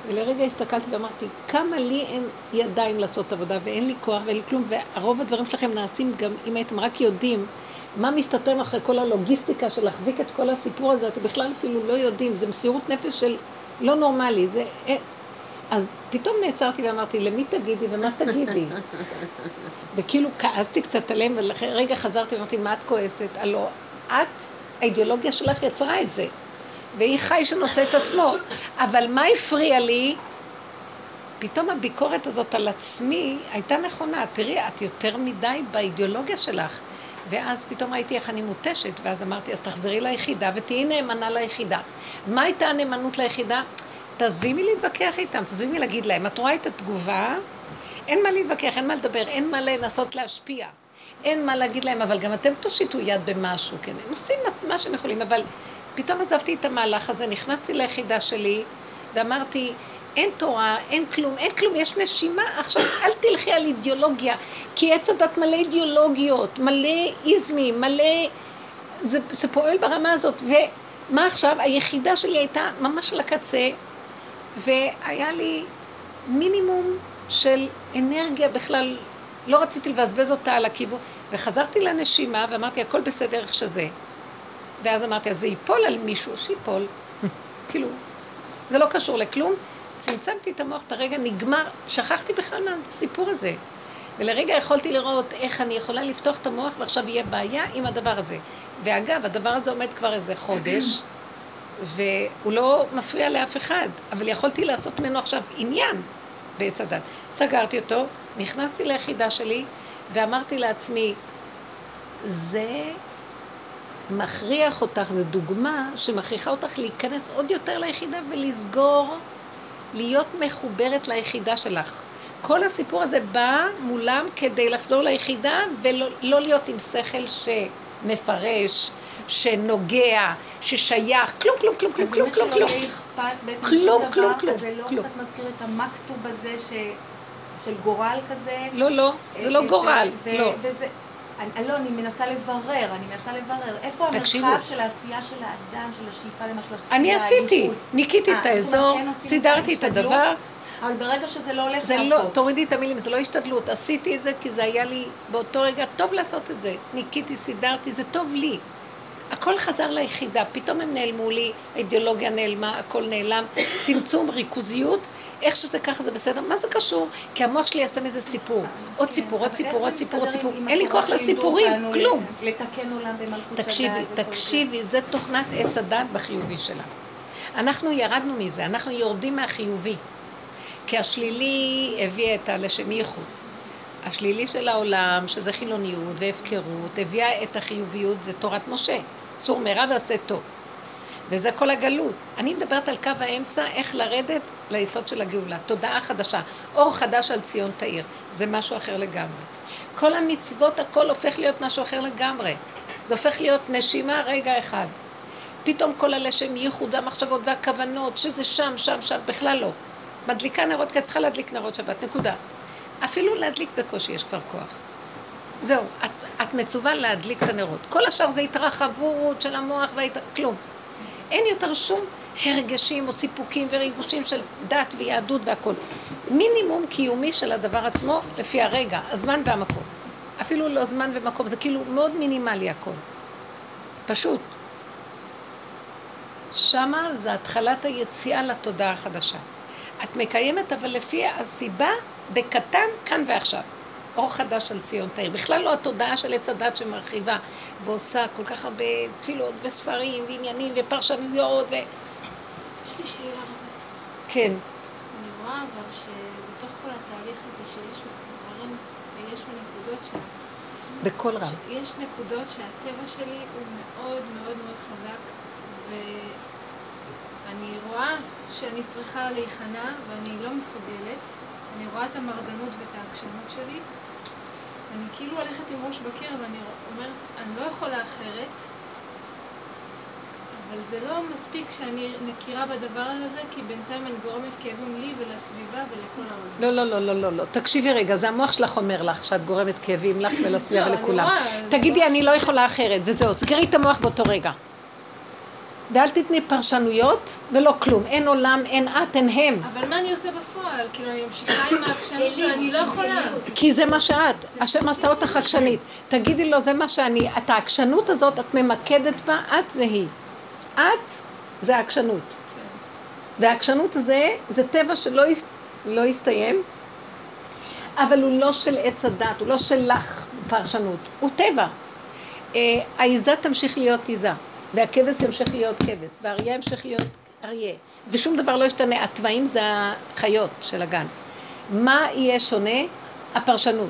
ולרגע הסתכלתי ואמרתי, כמה לי אין ידיים לעשות עבודה, ואין לי כוח ואין לי כלום, ורוב הדברים שלכם נעשים גם אם הייתם רק יודעים מה מסתתר אחרי כל הלוגיסטיקה של להחזיק את כל הסיפור הזה, אתם בכלל אפילו לא יודעים, זה מסירות נפש של לא נורמלי, זה... אה, אז פתאום נעצרתי ואמרתי, למי תגידי ומה תגידי? [laughs] וכאילו כעסתי קצת עליהם, ולרגע חזרתי ואמרתי, מה את כועסת? הלוא את, האידיאולוגיה שלך יצרה את זה. והיא חי שנושא את עצמו. אבל מה הפריע לי? פתאום הביקורת הזאת על עצמי הייתה נכונה. תראי, את יותר מדי באידיאולוגיה שלך. ואז פתאום ראיתי איך אני מותשת, ואז אמרתי, אז תחזרי ליחידה ותהיי נאמנה ליחידה. אז מה הייתה הנאמנות ליחידה? תעזבי מלהתווכח איתם, תעזבי מלהגיד להם. את רואה את התגובה, אין מה להתווכח, אין מה לדבר, אין מה לנסות להשפיע. אין מה להגיד להם, אבל גם אתם תושיטו יד במשהו, כן? הם עושים מה שהם יכולים, אבל פתאום עזבתי את המהלך הזה, נכנסתי ליחידה שלי, ואמרתי, אין תורה, אין כלום, אין כלום, יש נשימה. עכשיו, אל תלכי על אידיאולוגיה, כי עץ הדת מלא אידיאולוגיות, מלא איזמים, מלא... זה, זה פועל ברמה הזאת. ומה עכשיו? היחידה שלי הייתה ממש על הקצה, והיה לי מינימום של אנרגיה בכלל, לא רציתי לבזבז אותה על הכיוון, וחזרתי לנשימה ואמרתי, הכל בסדר איך שזה. ואז אמרתי, אז זה ייפול על מישהו, שיפול. [laughs] כאילו, זה לא קשור לכלום. צמצמתי את המוח, את הרגע נגמר, שכחתי בכלל מהסיפור הזה. ולרגע יכולתי לראות איך אני יכולה לפתוח את המוח ועכשיו יהיה בעיה עם הדבר הזה. ואגב, הדבר הזה עומד כבר איזה חודש, [clears throat] והוא לא מפריע לאף אחד, אבל יכולתי לעשות ממנו עכשיו עניין בעץ הדת. סגרתי אותו, נכנסתי ליחידה שלי ואמרתי לעצמי, זה מכריח אותך, זו דוגמה שמכריחה אותך להיכנס עוד יותר ליחידה ולסגור, להיות מחוברת ליחידה שלך. כל הסיפור הזה בא מולם כדי לחזור ליחידה ולא לא להיות עם שכל שמפרש, שנוגע, ששייך, כלום, כלום, כלום, כלום, כלום, כלום, כלום. כלום, כלום, כלום. זה לא קצת מזכיר את המכתוב הזה של גורל כזה? לא, לא, זה לא גורל, לא. אני, לא, אני מנסה לברר, אני מנסה לברר. איפה המרחב של העשייה של האדם, של השאיפה למשל, אני עשיתי, ניקיתי את האזור, כן סידרתי את הדבר. אבל ברגע שזה לא הולך, זה לא, תורידי את המילים, זה לא השתדלות. עשיתי את זה כי זה היה לי באותו רגע טוב לעשות את זה. ניקיתי, סידרתי, זה טוב לי. הכל חזר ליחידה, פתאום הם נעלמו לי, האידיאולוגיה נעלמה, הכל נעלם, צמצום, ריכוזיות, איך שזה ככה זה בסדר, מה זה קשור? כי המוח שלי יעשה מזה סיפור, עוד סיפור, עוד סיפור, עוד סיפור, עוד סיפור, אין לי כוח לסיפורים, כלום. לתקן עולם במלכות. תקשיבי, תקשיבי, זה תוכנת עץ הדת בחיובי שלה. אנחנו ירדנו מזה, אנחנו יורדים מהחיובי, כי השלילי הביא את הלשם ייחוד. השלילי של העולם, שזה חילוניות והפקרות, הביאה את החיוביות, זה תורת משה. סור מרע ועשה טוב. וזה כל הגלות. אני מדברת על קו האמצע, איך לרדת ליסוד של הגאולה. תודעה חדשה, אור חדש על ציון תאיר. זה משהו אחר לגמרי. כל המצוות, הכל הופך להיות משהו אחר לגמרי. זה הופך להיות נשימה רגע אחד. פתאום כל הלשם ייחוד והמחשבות והכוונות, שזה שם, שם, שם, בכלל לא. מדליקה נרות, כי את צריכה להדליק נרות שבת, נקודה. אפילו להדליק בקושי יש כבר כוח. זהו, את, את מצווה להדליק את הנרות. כל השאר זה התרחבות של המוח וההת... כלום. אין יותר שום הרגשים או סיפוקים וריגושים של דת ויהדות והכול. מינימום קיומי של הדבר עצמו לפי הרגע, הזמן והמקום. אפילו לא זמן ומקום, זה כאילו מאוד מינימלי הכל. פשוט. שמה זה התחלת היציאה לתודעה החדשה. את מקיימת אבל לפי הסיבה בקטן, כאן ועכשיו. אור חדש של ציון תאיר. בכלל לא התודעה של עץ הדת שמרחיבה ועושה כל כך הרבה תפילות וספרים ועניינים ופרשנויות ו... יש לי שאלה רבה. כן. אני רואה אבל שבתוך כל התהליך הזה שיש דברים ויש נקודות ש... בקול רם. יש נקודות שהטבע שלי הוא מאוד מאוד מאוד חזק ואני רואה שאני צריכה להיכנע ואני לא מסוגלת. אני רואה את המרדנות ואת העקשנות שלי. אני כאילו הולכת עם ראש בקיר ואני אומרת, אני לא יכולה אחרת. אבל זה לא מספיק שאני מכירה בדבר הזה, כי בינתיים אני גורמת כאבים לי ולסביבה ולכל העולם. לא, לא, לא, לא, לא, לא. תקשיבי רגע, זה המוח שלך אומר לך שאת גורמת כאבים לך [laughs] ולסביבה לא, אני ולכולם. תגידי, זה אני לא יכולה אחרת, וזהו, סגרי את המוח באותו רגע. ואל תתני פרשנויות ולא כלום. אין עולם, אין את, אין הם. אבל מה אני עושה בפועל? כאילו, אני ממשיכה עם העקשנות ואני לא יכולה. כי זה מה שאת, השם עשה אותך עקשנית. תגידי לו, זה מה שאני, את העקשנות הזאת, את ממקדת בה, את זה היא. את זה העקשנות. והעקשנות הזה, זה טבע שלא יס, לא יסתיים, אבל הוא לא של עץ הדת, הוא לא שלך פרשנות, הוא טבע. אה, העיזה תמשיך להיות עיזה, והכבש ימשיך להיות כבש, והאריה ימשיך להיות אריה, ושום דבר לא ישתנה. התוואים זה החיות של הגן. מה יהיה שונה? הפרשנות.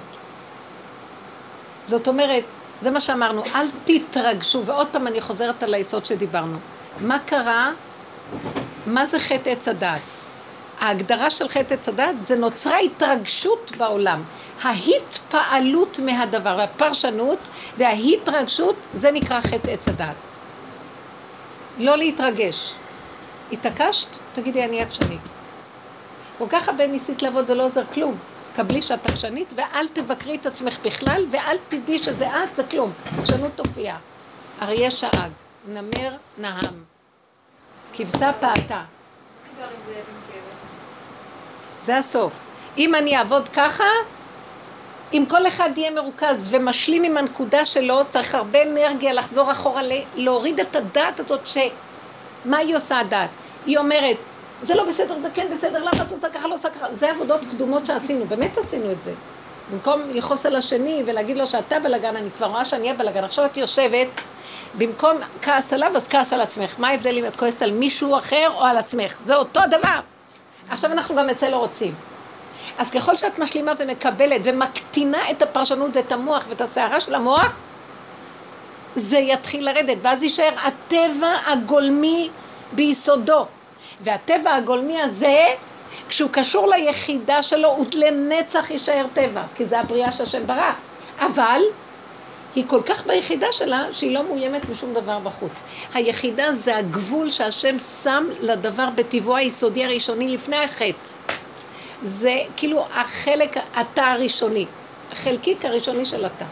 זאת אומרת, זה מה שאמרנו, אל תתרגשו, ועוד פעם אני חוזרת על היסוד שדיברנו. מה קרה? מה זה חטא עץ הדעת? ההגדרה של חטא עץ הדעת זה נוצרה התרגשות בעולם. ההתפעלות מהדבר, והפרשנות וההתרגשות, זה נקרא חטא עץ הדעת. לא להתרגש. התעקשת? תגידי, אני עקשנית. כל כך הרבה ניסית לעבוד ולא עוזר כלום. קבלי שאת עקשנית ואל תבקרי את עצמך בכלל ואל תדעי שזה את, זה כלום. עקשנות תופיע. אריה שאג, נמר נהם, כבשה פעתה. זה הסוף. אם אני אעבוד ככה, אם כל אחד יהיה מרוכז ומשלים עם הנקודה שלו, צריך הרבה אנרגיה לחזור אחורה, להוריד את הדעת הזאת ש... מה היא עושה הדעת? היא אומרת, זה לא בסדר, זה כן בסדר, למה את עושה ככה, לא עושה ככה? זה עבודות קדומות שעשינו, באמת עשינו את זה. במקום לכעוס על השני ולהגיד לו שאתה בלאגן, אני כבר רואה שאני אהיה בלאגן, עכשיו את יושבת, במקום כעס עליו, אז כעס על עצמך. מה ההבדל אם את כועסת על מישהו אחר או על עצמך? זה אותו דבר. עכשיו אנחנו גם את זה לא רוצים. אז ככל שאת משלימה ומקבלת ומקטינה את הפרשנות ואת המוח ואת הסערה של המוח, זה יתחיל לרדת, ואז יישאר הטבע הגולמי ביסודו. והטבע הגולמי הזה, כשהוא קשור ליחידה שלו, הוא לנצח יישאר טבע, כי זה הבריאה שהשם ברא. אבל היא כל כך ביחידה שלה, שהיא לא מאוימת משום דבר בחוץ. היחידה זה הגבול שהשם שם לדבר בטבעו היסודי הראשוני לפני החטא. זה כאילו החלק, התא הראשוני, החלקיק הראשוני של התא.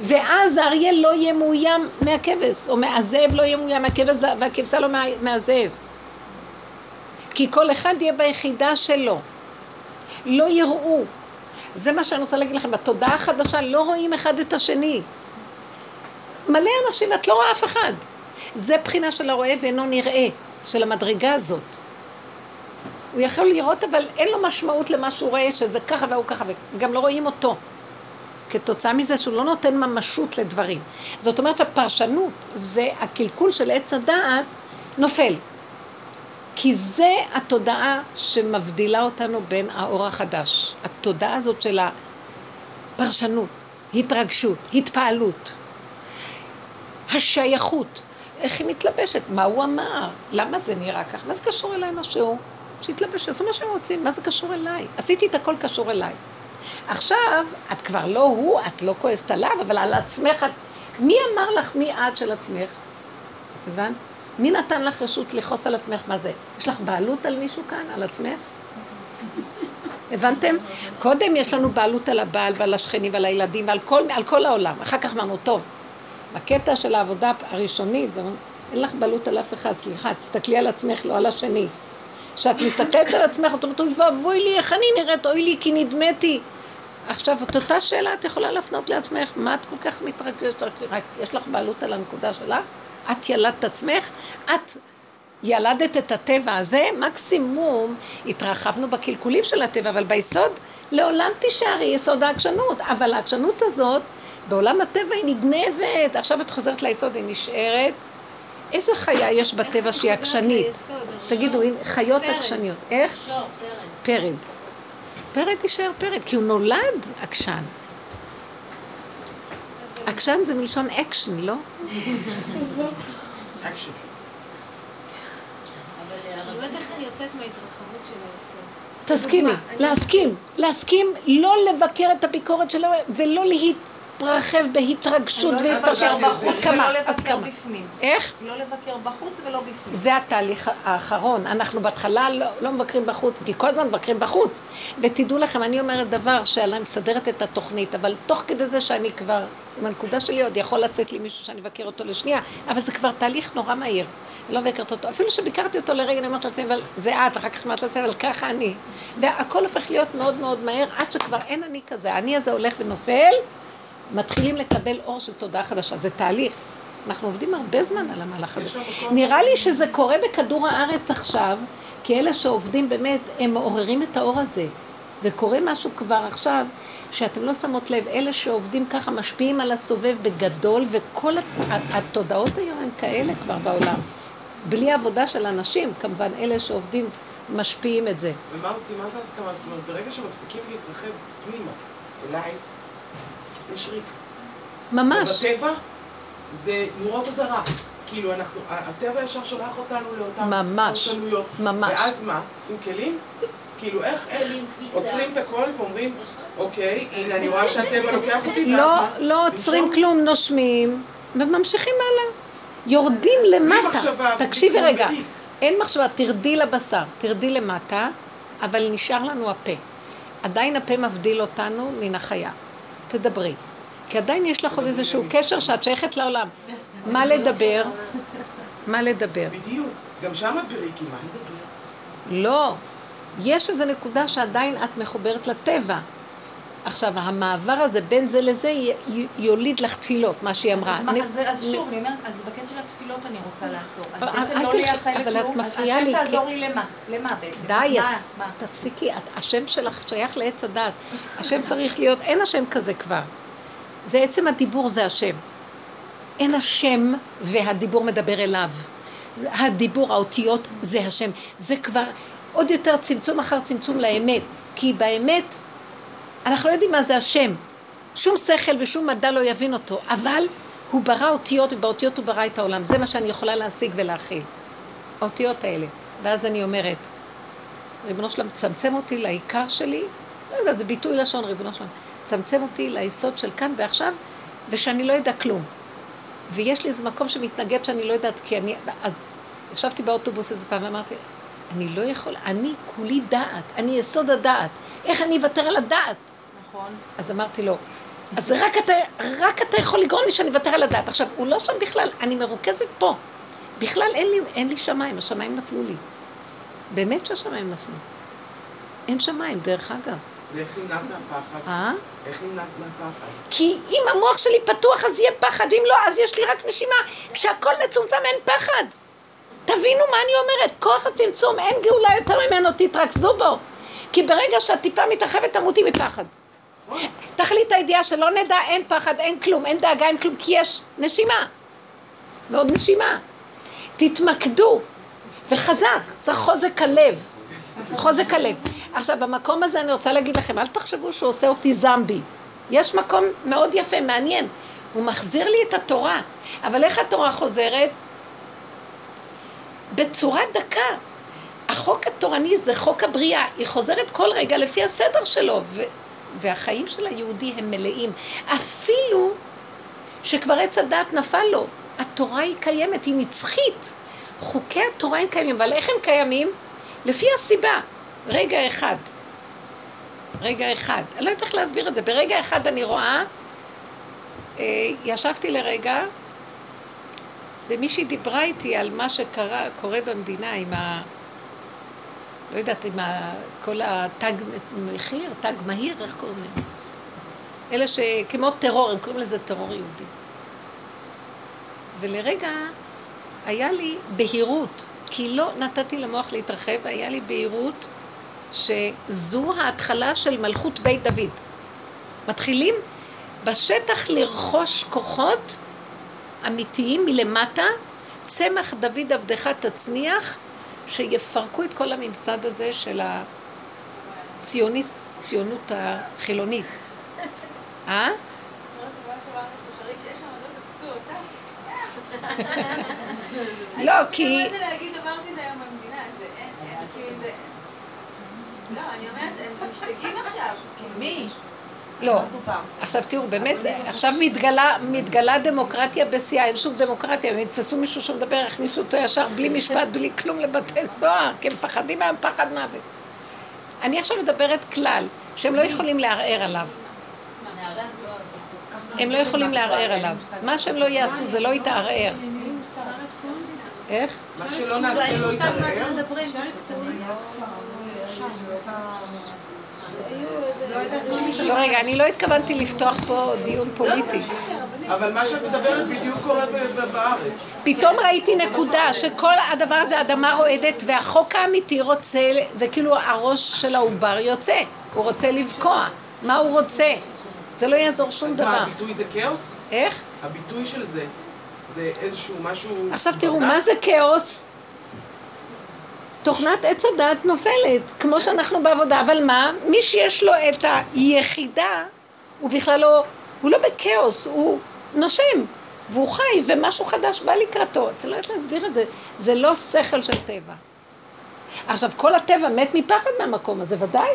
ואז האריה לא יהיה מאוים מהכבש, או הזאב לא יהיה מאוים מהכבש והכבשה לא מה, מהזאב. כי כל אחד יהיה ביחידה שלו. לא יראו. זה מה שאני רוצה להגיד לכם, בתודעה החדשה לא רואים אחד את השני. מלא אנשים, את לא רואה אף אחד. זה בחינה של הרואה ואינו נראה, של המדרגה הזאת. הוא יכול לראות, אבל אין לו משמעות למה שהוא רואה, שזה ככה והוא ככה, וגם לא רואים אותו. כתוצאה מזה שהוא לא נותן ממשות לדברים. זאת אומרת שהפרשנות, זה הקלקול של עץ הדעת, נופל. כי זה התודעה שמבדילה אותנו בין האור החדש. התודעה הזאת של הפרשנות, התרגשות, התפעלות, השייכות. איך היא מתלבשת? מה הוא אמר? למה זה נראה כך? מה זה קשור אליי משהו? שיתלבש, עשו מה שהם רוצים, מה זה קשור אליי? עשיתי את הכל קשור אליי. עכשיו, את כבר לא הוא, את לא כועסת עליו, אבל על עצמך את... מי אמר לך מי את של עצמך? הבנת? מי נתן לך רשות לכעוס על עצמך? מה זה? יש לך בעלות על מישהו כאן? על עצמך? הבנתם? קודם יש לנו בעלות על הבעל ועל השכנים ועל הילדים ועל כל, על כל העולם. אחר כך אמרנו, טוב, בקטע של העבודה הראשונית, זה אין לך בעלות על אף אחד, סליחה, תסתכלי על עצמך, לא על השני. כשאת מסתכלת על עצמך, את אומרת, אוי ואבוי לי, איך אני נראית, אוי לי, כי נדמתי. עכשיו, את אותה שאלה את יכולה להפנות לעצמך, מה את כל כך מתרגשת, רק יש לך בעלות על הנקודה שלך? את ילדת עצמך? את ילדת את הטבע הזה? מקסימום התרחבנו בקלקולים של הטבע, אבל ביסוד לעולם תישארי יסוד העקשנות. אבל העקשנות הזאת, בעולם הטבע היא נגנבת. עכשיו את חוזרת ליסוד, היא נשארת. איזה חיה יש בטבע שהיא עקשנית? תגידו, חיות עקשניות. איך? שור, פרד. פרד. פרד יישאר פרד, כי הוא נולד עקשן. עקשן זה מלשון אקשן, לא? [laughs] של היסוד. תסכימי, להסכים, להסכים, לא לבקר את הביקורת שלו ולא להתרחב בהתרגשות לא. בחוץ הסכמה, הסכמה. איך? לא לבקר בחוץ ולא בפנים. זה התהליך האחרון. אנחנו בהתחלה לא, לא מבקרים בחוץ, כי כל הזמן מבקרים בחוץ. ותדעו לכם, אני אומרת דבר שאני מסדרת את התוכנית, אבל תוך כדי זה שאני כבר, עם הנקודה שלי עוד יכול לצאת לי מישהו שאני אבקר אותו לשנייה, אבל זה כבר תהליך נורא מהיר. לא מבקרת אותו, אפילו שביקרתי אותו לרגע, אני אומרת לעצמי, אבל זה את, ואחר כך אמרת לעצמי, אבל ככה אני. והכל הופך להיות מאוד מאוד מהר, עד שכבר אין אני כזה. האני הזה הולך ונופל, מתחילים לקבל אור של תודעה חדשה. זה תהליך. אנחנו עובדים הרבה זמן על המהלך הזה. נראה לי שזה קורה בכדור הארץ עכשיו, כי אלה שעובדים באמת, הם מעוררים את האור הזה. וקורה משהו כבר עכשיו, שאתם לא שמות לב, אלה שעובדים ככה משפיעים על הסובב בגדול, וכל הת- התודעות היום הן כאלה כבר בעולם. בלי עבודה של אנשים, כמובן, אלה שעובדים משפיעים את זה. ומה עושים? מה זה הסכמה? זאת אומרת, ברגע שמפסיקים להתרחב פנימה, אליי, יש ריק. ממש. בטבע זה נורות אזהרה. כאילו אנחנו, הטבע ישר שולח אותנו לאותן ממש. פרשנויות. ממש. ואז מה? עושים כלים? כאילו איך, איך? עוצרים את הכל ואומרים, אוקיי, הנה אני רואה שהטבע לוקח אותי, ואז לא, מה? לא עוצרים? כלום, נושמים, וממשיכים הלאה. יורדים למטה. תקשיבי רגע. אין מחשבה, תרדי לבשר, תרדי למטה, אבל נשאר לנו הפה. עדיין הפה מבדיל אותנו מן החיה. תדברי. כי עדיין יש לך עוד איזשהו קשר שאת שייכת לעולם. מה לדבר? מה לדבר? בדיוק. גם שם את בריקי, מה נדבר? לא. יש איזו נקודה שעדיין את מחוברת לטבע. עכשיו, המעבר הזה בין זה לזה י- י- יוליד לך תפילות, מה שהיא אמרה. אז, אני- אז, אז שוב, אני אומרת, אז בקטע של התפילות אני רוצה לעצור. אז בעצם לא אבל את מפריעה השם תעזור לי למה? למה בעצם? די? תפסיקי, השם שלך שייך לעץ הדת. השם צריך להיות, אין השם כזה כבר. זה עצם הדיבור, זה השם. אין השם והדיבור מדבר אליו. הדיבור, האותיות, זה השם. זה כבר עוד יותר צמצום אחר צמצום לאמת. כי באמת, אנחנו לא יודעים מה זה השם. שום שכל ושום מדע לא יבין אותו, אבל הוא ברא אותיות, ובאותיות הוא ברא את העולם. זה מה שאני יכולה להשיג ולהכיל. האותיות האלה. ואז אני אומרת, ריבונו שלם, צמצם אותי לעיקר שלי, לא יודעת, זה ביטוי לשון, ריבונו שלם, צמצם אותי ליסוד של כאן ועכשיו, ושאני לא יודע כלום. ויש לי איזה מקום שמתנגד שאני לא יודעת, כי אני... אז ישבתי באוטובוס איזה פעם ואמרתי, אני לא יכול, אני כולי דעת, אני יסוד הדעת. איך אני אוותר על הדעת? נכון. אז אמרתי לו, אז רק אתה, רק אתה יכול לגרום לי שאני אוותר על הדעת. עכשיו, הוא לא שם בכלל, אני מרוכזת פה. בכלל אין לי, אין לי שמיים, השמיים נפלו לי. באמת שהשמיים נפלו. אין שמיים, דרך אגב. ואיך נמנעת מהפחד? אה? איך נמנעת מהפחד? כי אם המוח שלי פתוח אז יהיה פחד, אם לא אז יש לי רק נשימה. כשהכל מצומצם אין פחד. תבינו מה אני אומרת, כוח הצמצום, אין גאולה יותר ממנו, תתרכזו בו. כי ברגע שהטיפה מתרחבת תמותי מפחד. תכלית הידיעה שלא נדע, אין פחד, אין כלום, אין דאגה, אין כלום, כי יש נשימה. ועוד נשימה. תתמקדו. וחזק, צריך חוזק הלב. חוזק הלב. עכשיו, במקום הזה אני רוצה להגיד לכם, אל תחשבו שהוא עושה אותי זמבי. יש מקום מאוד יפה, מעניין. הוא מחזיר לי את התורה. אבל איך התורה חוזרת? בצורה דקה. החוק התורני זה חוק הבריאה, היא חוזרת כל רגע לפי הסדר שלו, והחיים של היהודי הם מלאים. אפילו שכבר עץ הדת נפל לו, התורה היא קיימת, היא נצחית. חוקי התורה הם קיימים, אבל איך הם קיימים? לפי הסיבה. רגע אחד. רגע אחד. אני לא יודעת איך להסביר את זה. ברגע אחד אני רואה, אה, ישבתי לרגע, ומישהי דיברה איתי על מה שקורה במדינה עם ה... לא יודעת, ה... כל התג מחיר, תג מהיר, איך קוראים להם? אלה שכמו טרור, הם קוראים לזה טרור יהודי. ולרגע היה לי בהירות, כי לא נתתי למוח להתרחב, היה לי בהירות שזו ההתחלה של מלכות בית דוד. מתחילים בשטח לרכוש כוחות אמיתיים מלמטה, צמח דוד עבדך תצמיח, שיפרקו את כל הממסד הזה של הציונית, ציונות החילונית. אה? לא, כי... מה זה להגיד דבר כזה היום במדינה? זה אין, כאילו זה... לא, אני אומרת, הם משתגעים עכשיו. מי? לא. עכשיו תראו, באמת, זה- עכשיו מתגלה, מתגלה דמוקרטיה בשיאה, אין שום דמוקרטיה, הם יתפסו מישהו שמדבר, יכניסו אותו ישר בלי משפט, בלי כלום לבתי סוהר, כי הם מפחדים מהם פחד מוות. אני עכשיו מדברת כלל, שהם לא יכולים לערער עליו. הם לא יכולים לערער עליו. מה שהם לא יעשו זה לא יתערער. איך? מה שלא נעשה לא יתערער. לא, רגע, אני לא התכוונתי לפתוח פה דיון פוליטי. אבל מה שאת מדברת בדיוק קורה בארץ. פתאום ראיתי נקודה שכל הדבר הזה אדמה רועדת והחוק האמיתי רוצה, זה כאילו הראש של העובר יוצא, הוא רוצה לבקוע, מה הוא רוצה? זה לא יעזור שום אז מה, דבר. הביטוי זה כאוס? איך? הביטוי של זה, זה איזשהו משהו... עכשיו תראו? מה זה כאוס? תוכנת עץ הדעת נופלת, כמו שאנחנו בעבודה, אבל מה? מי שיש לו את היחידה, הוא בכלל לא, הוא לא בכאוס, הוא נושם, והוא חי, ומשהו חדש בא לקראתו. אתה לא יודעת להסביר את זה, זה לא שכל של טבע. עכשיו, כל הטבע מת מפחד מהמקום הזה, ודאי.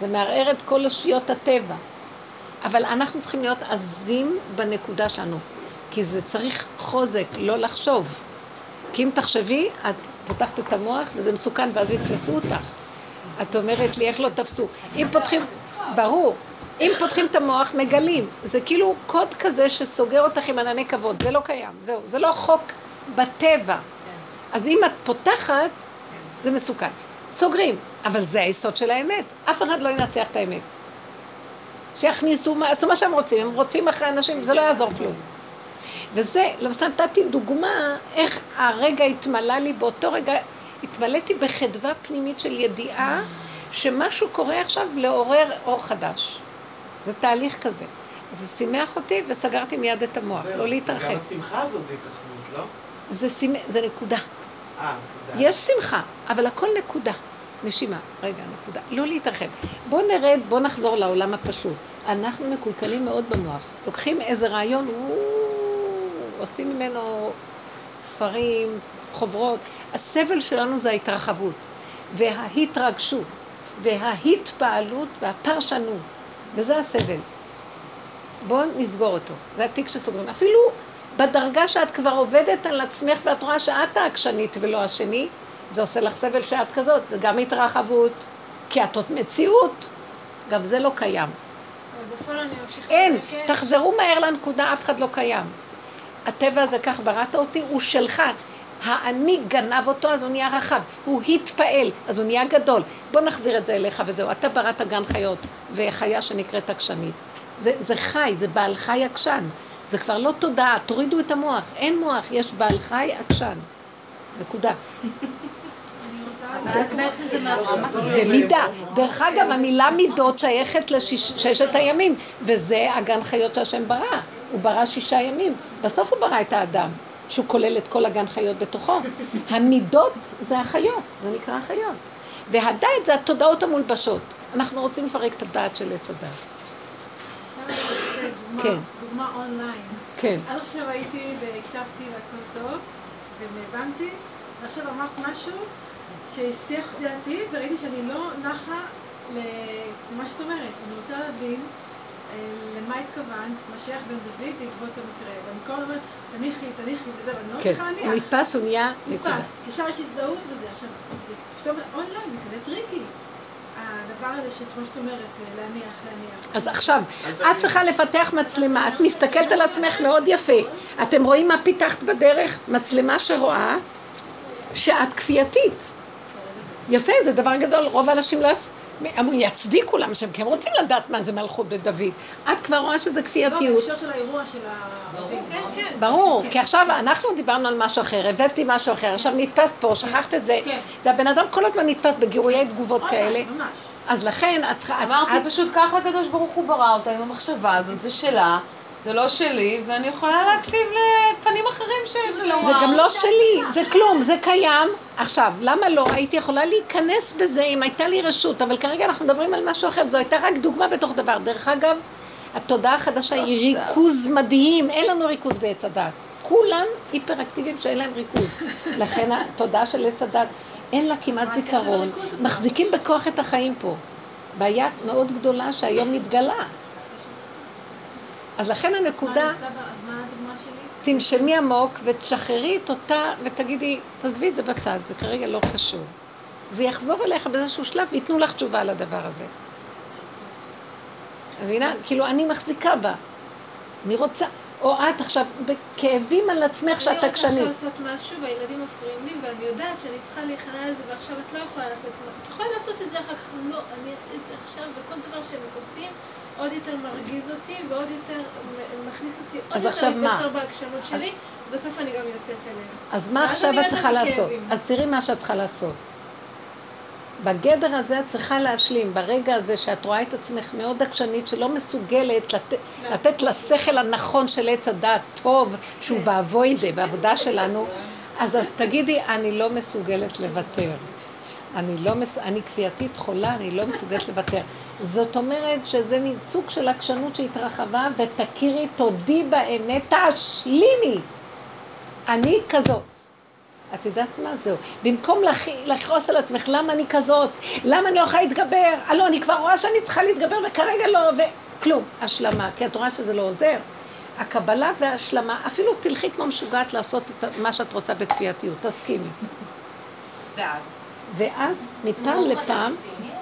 זה מערער את כל אושיות הטבע. אבל אנחנו צריכים להיות עזים בנקודה שלנו, כי זה צריך חוזק, לא לחשוב. כי אם תחשבי, את פותחת את המוח וזה מסוכן, ואז יתפסו אותך. את אומרת לי, איך לא תפסו? אם פותחים, ברור, אם פותחים את המוח, מגלים. זה כאילו קוד כזה שסוגר אותך עם ענני כבוד, זה לא קיים, זהו, זה לא חוק בטבע. אז אם את פותחת, זה מסוכן. סוגרים, אבל זה היסוד של האמת. אף אחד לא ינצח את האמת. שיכניסו, עשו מה שהם רוצים, הם רודפים אחרי אנשים, זה לא יעזור כלום. וזה, למשל נתתי דוגמה איך הרגע התמלא לי, באותו רגע התמלאתי בחדווה פנימית של ידיעה שמשהו קורה עכשיו לעורר אור חדש. זה תהליך כזה. זה שימח אותי וסגרתי מיד את המוח, זהו. לא להתרחב. גם השמחה הזאת זה התרחבות, לא? זה, שימ... זה נקודה. אה, תודה. יש שמחה, אבל הכל נקודה. נשימה, רגע, נקודה. לא להתרחב. בואו נרד, בואו נחזור לעולם הפשוט. אנחנו מקולקלים מאוד במוח. לוקחים איזה רעיון, וואו, עושים ממנו ספרים, חוברות. הסבל שלנו זה ההתרחבות, וההתרגשות, וההתפעלות והפרשנות, וזה הסבל. בואו נסגור אותו. זה התיק שסוגרים. אפילו בדרגה שאת כבר עובדת על עצמך ואת רואה שאת העקשנית ולא השני, זה עושה לך סבל שאת כזאת. זה גם התרחבות, כי את עוד מציאות. גם זה לא קיים. בפועל אני ממשיכה אין. תחזרו מהר לנקודה, אף אחד לא קיים. הטבע הזה, כך בראת אותי, הוא שלך. האני גנב אותו, אז הוא נהיה רחב. הוא התפעל, אז הוא נהיה גדול. בוא נחזיר את זה אליך וזהו. אתה בראת גן חיות, וחיה שנקראת עקשנית. זה, זה חי, זה בעל חי עקשן. זה כבר לא תודעה, תורידו את המוח. אין מוח, יש בעל חי עקשן. נקודה. זה מידה. דרך אגב, המילה מידות שייכת לששת הימים, וזה הגן חיות שהשם ברא. הוא ברא שישה ימים. בסוף הוא ברא את האדם, שהוא כולל את כל הגן חיות בתוכו. [laughs] המידות זה החיות, זה נקרא החיות. והדעת זה התודעות המולבשות. אנחנו רוצים לפרק את הדעת של עץ הדעת. כן. דוגמה אונליין. כן. עד עכשיו הייתי והקשבתי והכל טוב, והבנתי, ועכשיו אמרת משהו שהסיח דעתי, וראיתי שאני לא נחה למה שאת אומרת. אני רוצה להבין למה התכוונת, משיח בן דוד בעקבות המקרה. ואני כל הזמן אומרת, תניחי, תניחי וזה, ואני לא כן. מצליחה להניח. הוא נתפס, הוא נהיה נקודה. נתפס, ישר יש הזדהות וזה. עכשיו, זה פתאום אונליין, זה כזה טריקי. הדבר הזה שכמו שאת אומרת, אה, להניח, להניח. אז עכשיו, את צריכה לפתח מצלמה, את מסתכלת על עצמך מאוד יפה. אתם רואים מה פיתחת בדרך? מצלמה שרואה שאת כפייתית. יפה, זה דבר גדול, רוב האנשים לא... אמרו, יצדיקו למה שהם, כי הם רוצים לדעת מה זה מלכות בית דוד. את כבר רואה שזה לא, כפייתיות. בהקשר של האירוע של הערבים. כן, כן. ברור, כי עכשיו אנחנו דיברנו על משהו אחר, הבאתי משהו אחר, עכשיו נתפסת פה, שכחת את זה, כן. והבן אדם כל הזמן נתפס בגירויי תגובות כאלה, ממש. אז לכן את צריכה... אמרתי פשוט ככה הקדוש ברוך הוא ברא אותה עם המחשבה הזאת, זה שלה, זה לא שלי, ואני יכולה להקשיב לפנים אחרים ש- שלא זה גם לא שלי, זה כלום, זה קיים. עכשיו, למה לא? הייתי יכולה להיכנס בזה אם הייתה לי רשות, אבל כרגע אנחנו מדברים על משהו אחר, זו הייתה רק דוגמה בתוך דבר. דרך אגב, התודעה החדשה היא. ריכוז מדהים, אין לנו ריכוז בעץ הדת. כולם היפראקטיביים שאין להם ריכוז. לכן התודעה של עץ הדת, אין לה כמעט זיכרון, מחזיקים בכוח את החיים פה. בעיה מאוד גדולה שהיום מתגלה. אז לכן הנקודה... תנשמי עמוק ותשחררי את אותה ותגידי, תעזבי את זה בצד, זה כרגע לא קשור. זה יחזור אליך באיזשהו שלב וייתנו לך תשובה על הדבר הזה. מבינה? כאילו, אני מחזיקה בה. אני רוצה, או את עכשיו בכאבים על עצמך שאת אני רוצה עכשיו עקשנית. לעשות משהו והילדים מפריעים לי ואני יודעת שאני צריכה להיכנע לזה ועכשיו את לא יכולה לעשות, את יכולה לעשות את זה אחר כך, לא, אני אעשה את זה עכשיו וכל דבר שהם עושים עוד יותר מרגיז אותי ועוד יותר מכניס אותי עוד יותר? להתבצר בעקשנות שלי ובסוף אני גם יוצאת אליהם. אז מה עכשיו את צריכה לעשות? אז תראי מה שאת צריכה לעשות. בגדר הזה את צריכה להשלים, ברגע הזה שאת רואה את עצמך מאוד עקשנית, שלא מסוגלת לת... לתת לשכל הנכון של עץ הדעת טוב, שהוא באבוידה, בעבודה שלנו, אז אז תגידי, אני לא מסוגלת לוותר. אני לא מס... אני כפייתית חולה, אני לא מסוגלת לוותר. זאת אומרת שזה מין סוג של עקשנות שהתרחבה, ותכירי, תודי באמת, תשלימי. אני כזאת. את יודעת מה זהו? במקום לכ- לכעוס על עצמך, למה אני כזאת? למה אני לא יכולה להתגבר? הלא, אני כבר רואה שאני צריכה להתגבר וכרגע לא, וכלום. השלמה, כי את רואה שזה לא עוזר. הקבלה וההשלמה, אפילו תלכי כמו משוגעת לעשות את מה שאת רוצה בכפייתיות, תסכימי. ואז? ואז מפעם לפעם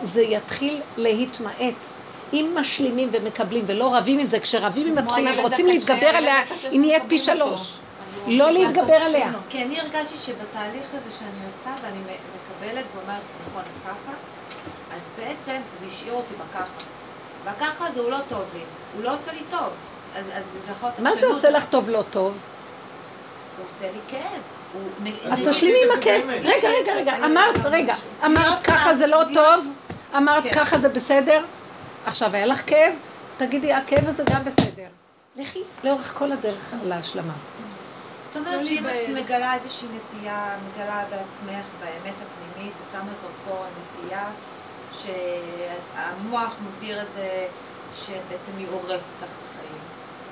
זה יתחיל להתמעט. אם משלימים ומקבלים ולא רבים עם זה, כשרבים עם התכונה ורוצים להתגבר עליה, היא נהיית פי. שלוש. לא להתגבר עליה. כי אני הרגשתי שבתהליך הזה שאני עושה ואני מקבלת ואומרת, נכון, ככה, אז בעצם זה השאיר אותי בככה. והככה הזה הוא לא טוב לי, הוא לא עושה לי טוב. אז, אז זה יכול להיות... מה זה. עושה לך טוב לא טוב? הוא עושה לי כאב. אז תשלימי עם הכאב. רגע, רגע, רגע, אמרת, רגע, אמרת ככה זה לא טוב, אמרת כן. ככה זה בסדר, עכשיו היה לך כאב, תגידי, הכאב הזה גם בסדר. לכי לאורך כל הדרך להשלמה. זאת אומרת לא שאם את. מגלה איזושהי נטייה, מגלה בעצמך, באמת הפנימית, ושמה זרקור נטייה, שהמוח מגדיר את זה שבעצם היא הורסת לך את החיים,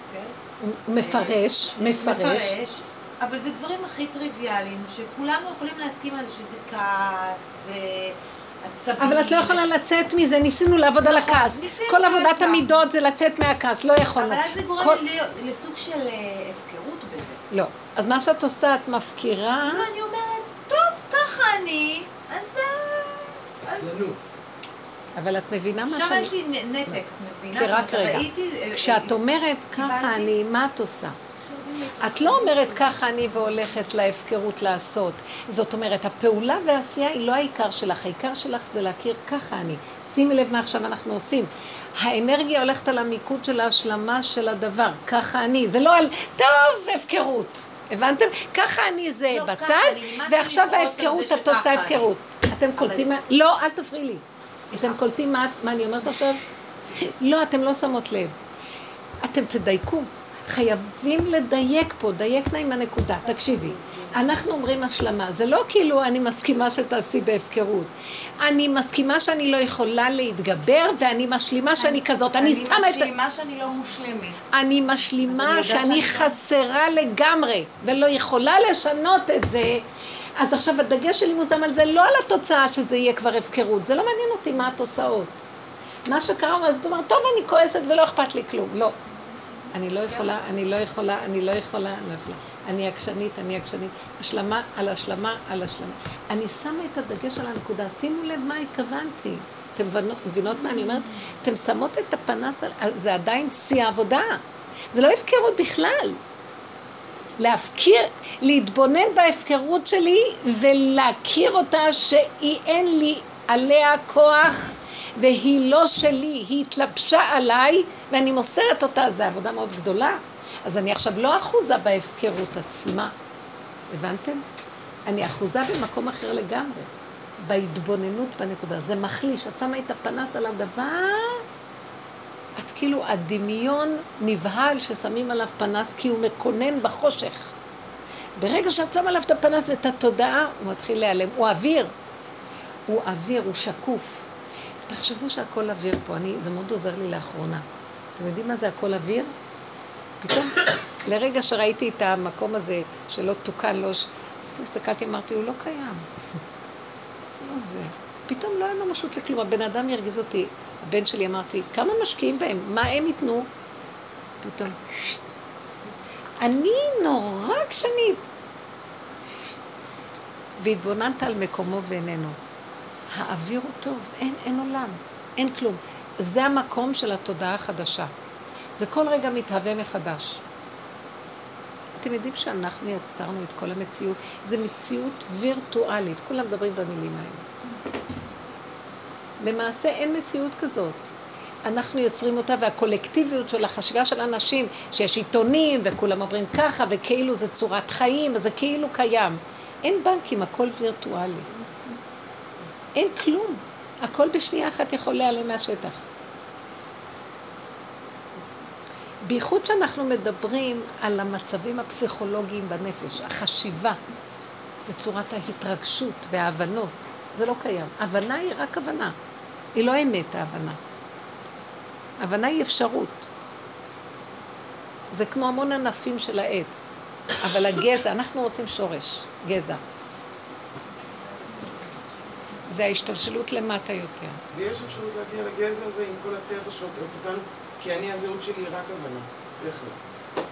אוקיי? מפרש, מפרש. מפרש, אבל זה דברים הכי טריוויאליים, שכולנו יכולים להסכים על זה שזה כעס ועצבים. אבל את לא יכולה לצאת מזה, ניסינו לעבוד על נכון, הכעס. ניסינו כל עבודת לעזור. המידות זה לצאת מהכעס, לא יכולנו. אבל אז זה גורם כל- לי לסוג של אה, הפקרות בזה. לא. אז מה שאת עושה, את מפקירה, כאילו אני אומרת, טוב, ככה אני, אז... אה, אז... עצלנות. אבל את מבינה מה עכשיו שאני... יש לי נתק, מבינה? כי רק רגע, אה, כשאת אומרת ככה אני, מה את עושה? את לא אומרת ככה אני והולכת להפקרות לעשות. זאת אומרת, הפעולה והעשייה היא לא העיקר שלך, העיקר שלך זה להכיר ככה אני. שימי לב מה עכשיו אנחנו עושים. האנרגיה הולכת על המיקוד של ההשלמה של הדבר, ככה אני. זה לא על, טוב, הפקרות. הבנתם? ככה אני זה לא, בצד, ועכשיו ההפקרות, התוצאה. הפקרות. אתם קולטים מה... לא, אל תפריעי לי. אתם קולטים מה, מה אני אומרת עכשיו? לא, אתם לא שמות לב. אתם תדייקו. חייבים לדייק פה, דייק נא עם הנקודה. תקשיבי, אנחנו אומרים השלמה, זה לא כאילו אני מסכימה שתעשי בהפקרות. אני מסכימה שאני לא יכולה להתגבר ואני משלימה שאני כזאת. אני שמה את... אני משלימה שאני לא מושלמת. אני אני משלימה שאני שאני- חסרה לגמרי, ולא יכולה לשנות את זה. אז עכשיו הדגש שלי מושם על זה, לא על התוצאה שזה יהיה כבר הפקרות, זה לא מעניין אותי מה התוצאות. מה שקרה, אז את אומרת, טוב, אני כועסת ולא אכפת לי כלום. לא. אני לא יכולה, אני לא יכולה, אני לא יכולה, אני לא יכולה. אני עקשנית, אני עקשנית. השלמה על השלמה על השלמה. אני שמה את הדגש על הנקודה. שימו לב מה התכוונתי. אתם מבינות- מה אני אומרת? אתם שמות את הפנס. זה עדיין שיא העבודה. זה לא הפקרות בכלל. להפקיר, להתבונן בהפקרות שלי ולהכיר אותה שהיא אין לי עליה כוח והיא לא שלי, היא התלבשה עליי ואני מוסרת אותה, זו עבודה מאוד גדולה. אז אני עכשיו לא אחוזה בהפקרות עצמה, הבנתם? אני אחוזה במקום אחר לגמרי, בהתבוננות בנקודה. זה מחליש, את שמה את הפנס על הדבר, את כאילו הדמיון נבהל ששמים עליו פנס כי הוא מקונן בחושך. ברגע שאת שמה עליו את הפנס ואת התודעה, הוא מתחיל להיעלם. הוא אוויר. הוא אוויר, הוא שקוף. תחשבו שהכל אוויר פה, אני, זה מאוד עוזר לי לאחרונה. אתם יודעים מה זה הכל אוויר? פתאום, [coughs] לרגע שראיתי את המקום הזה שלא תוקן, לא... הסתכלתי, אמרתי, הוא לא קיים. [laughs] לא זה. פתאום לא היה ממשות לכלום. הבן אדם הרגיז אותי. הבן שלי, אמרתי, כמה משקיעים בהם? מה הם ייתנו? פתאום, "שט." אני נורא קשנית. והתבוננת על מקומו ואיננו. האוויר הוא טוב, אין, אין עולם, אין כלום. זה המקום של התודעה החדשה. זה כל רגע מתהווה מחדש. אתם יודעים שאנחנו יצרנו את כל המציאות, זו מציאות וירטואלית, כולם מדברים במילים האלה. למעשה אין מציאות כזאת. אנחנו יוצרים אותה, והקולקטיביות של החשיבה של אנשים, שיש עיתונים, וכולם אומרים ככה, וכאילו זה צורת חיים, אז זה כאילו קיים. אין בנקים, הכל וירטואלי. אין כלום. הכל בשנייה אחת יכול להיעלם מהשטח. בייחוד שאנחנו מדברים על המצבים הפסיכולוגיים בנפש, החשיבה בצורת ההתרגשות וההבנות, זה לא קיים. הבנה היא רק הבנה, היא לא אמת ההבנה. הבנה היא אפשרות. זה כמו המון ענפים של העץ, אבל הגזע, אנחנו רוצים שורש, גזע. זה ההשתלשלות למטה יותר. ויש אפשרות להגיע לגזע הזה עם כל הטבע שעוטף אותנו, כי אני, הזהות שלי היא רק הבנה, שכל.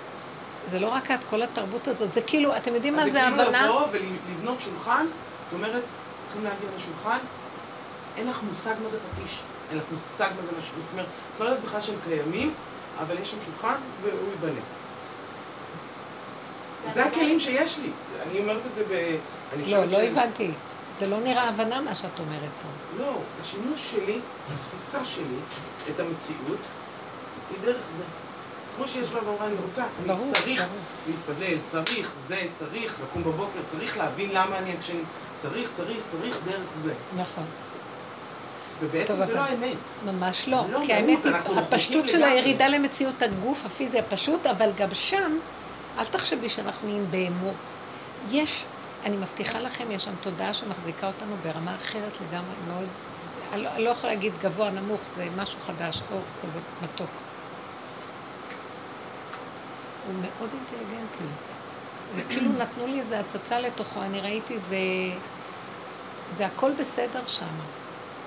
זה לא רק את, כל התרבות הזאת, זה כאילו, אתם יודעים מה זה הבנה? כאילו לבוא ולבנות שולחן, זאת אומרת, צריכים להגיע לשולחן, אין לך מושג מה זה פטיש, אין לך מושג מה זה משהו, זאת אומרת, את לא יודעת בכלל שהם קיימים, אבל יש שם שולחן והוא ייבנה. זה הכלים שיש לי, אני אומרת את זה ב... לא, לא הבנתי. זה לא נראה הבנה מה שאת אומרת פה. לא, השימוש שלי, התפיסה שלי, את המציאות, היא דרך זה. כמו שיש בה ואמרה, אני רוצה, אני ברור, צריך ברור. להתפלל, צריך זה, צריך לקום בבוקר, צריך להבין למה אני ישן, צריך, צריך, צריך דרך זה. נכון. ובעצם טוב, זה לא האמת. ממש לא. לא כי האמת היא, הפשטות של לגמרי. הירידה למציאות הגוף הפיזי הפשוט, אבל גם שם, אל תחשבי שאנחנו נהיים בהמות. יש, אני מבטיחה לכם, יש שם תודעה שמחזיקה אותנו ברמה אחרת לגמרי, מאוד, לא, אני לא יכולה להגיד גבוה, נמוך, זה משהו חדש, אור כזה מתוק. הוא מאוד אינטליגנטי. וכאילו נתנו לי איזו הצצה לתוכו, אני ראיתי, זה, זה הכל בסדר שם.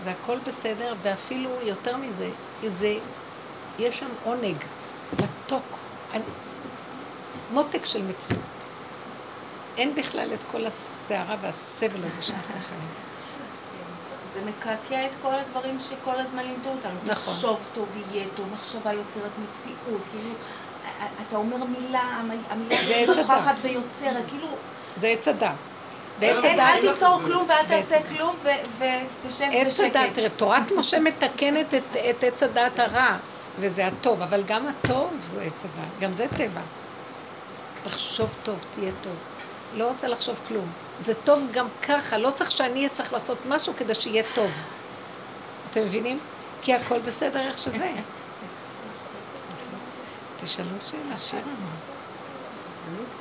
זה הכל בסדר, ואפילו יותר מזה, זה, יש שם עונג, מתוק, אני- מותק של מציאות. אין בכלל את כל הסערה והסבל הזה שאנחנו חיים. זה מקעקע את כל הדברים שכל הזמן לימדו אותנו. נכון. תחשוב טוב יהיה טוב, מחשבה יוצרת מציאות, כאילו, אתה אומר מילה, המ- המילה. מוכחת ויוצרת, כאילו, זה עץ הדת. בעץ הדת, אל תיצור זה- כלום ואל תעשה. כלום ותשב עץ הדת, בשקט. תראה, תורת משה מתקנת את, את עץ הדת הרע, וזה הטוב, אבל גם הטוב הוא עץ הדת, גם זה טבע. תחשוב טוב, תהיה טוב. לא רוצה לחשוב כלום. זה טוב גם ככה, לא צריך שאני אהיה צריך לעשות משהו כדי שיהיה טוב. אתם מבינים? כי הכל בסדר איך שזה. [laughs] תשאלו שאלה, שירה.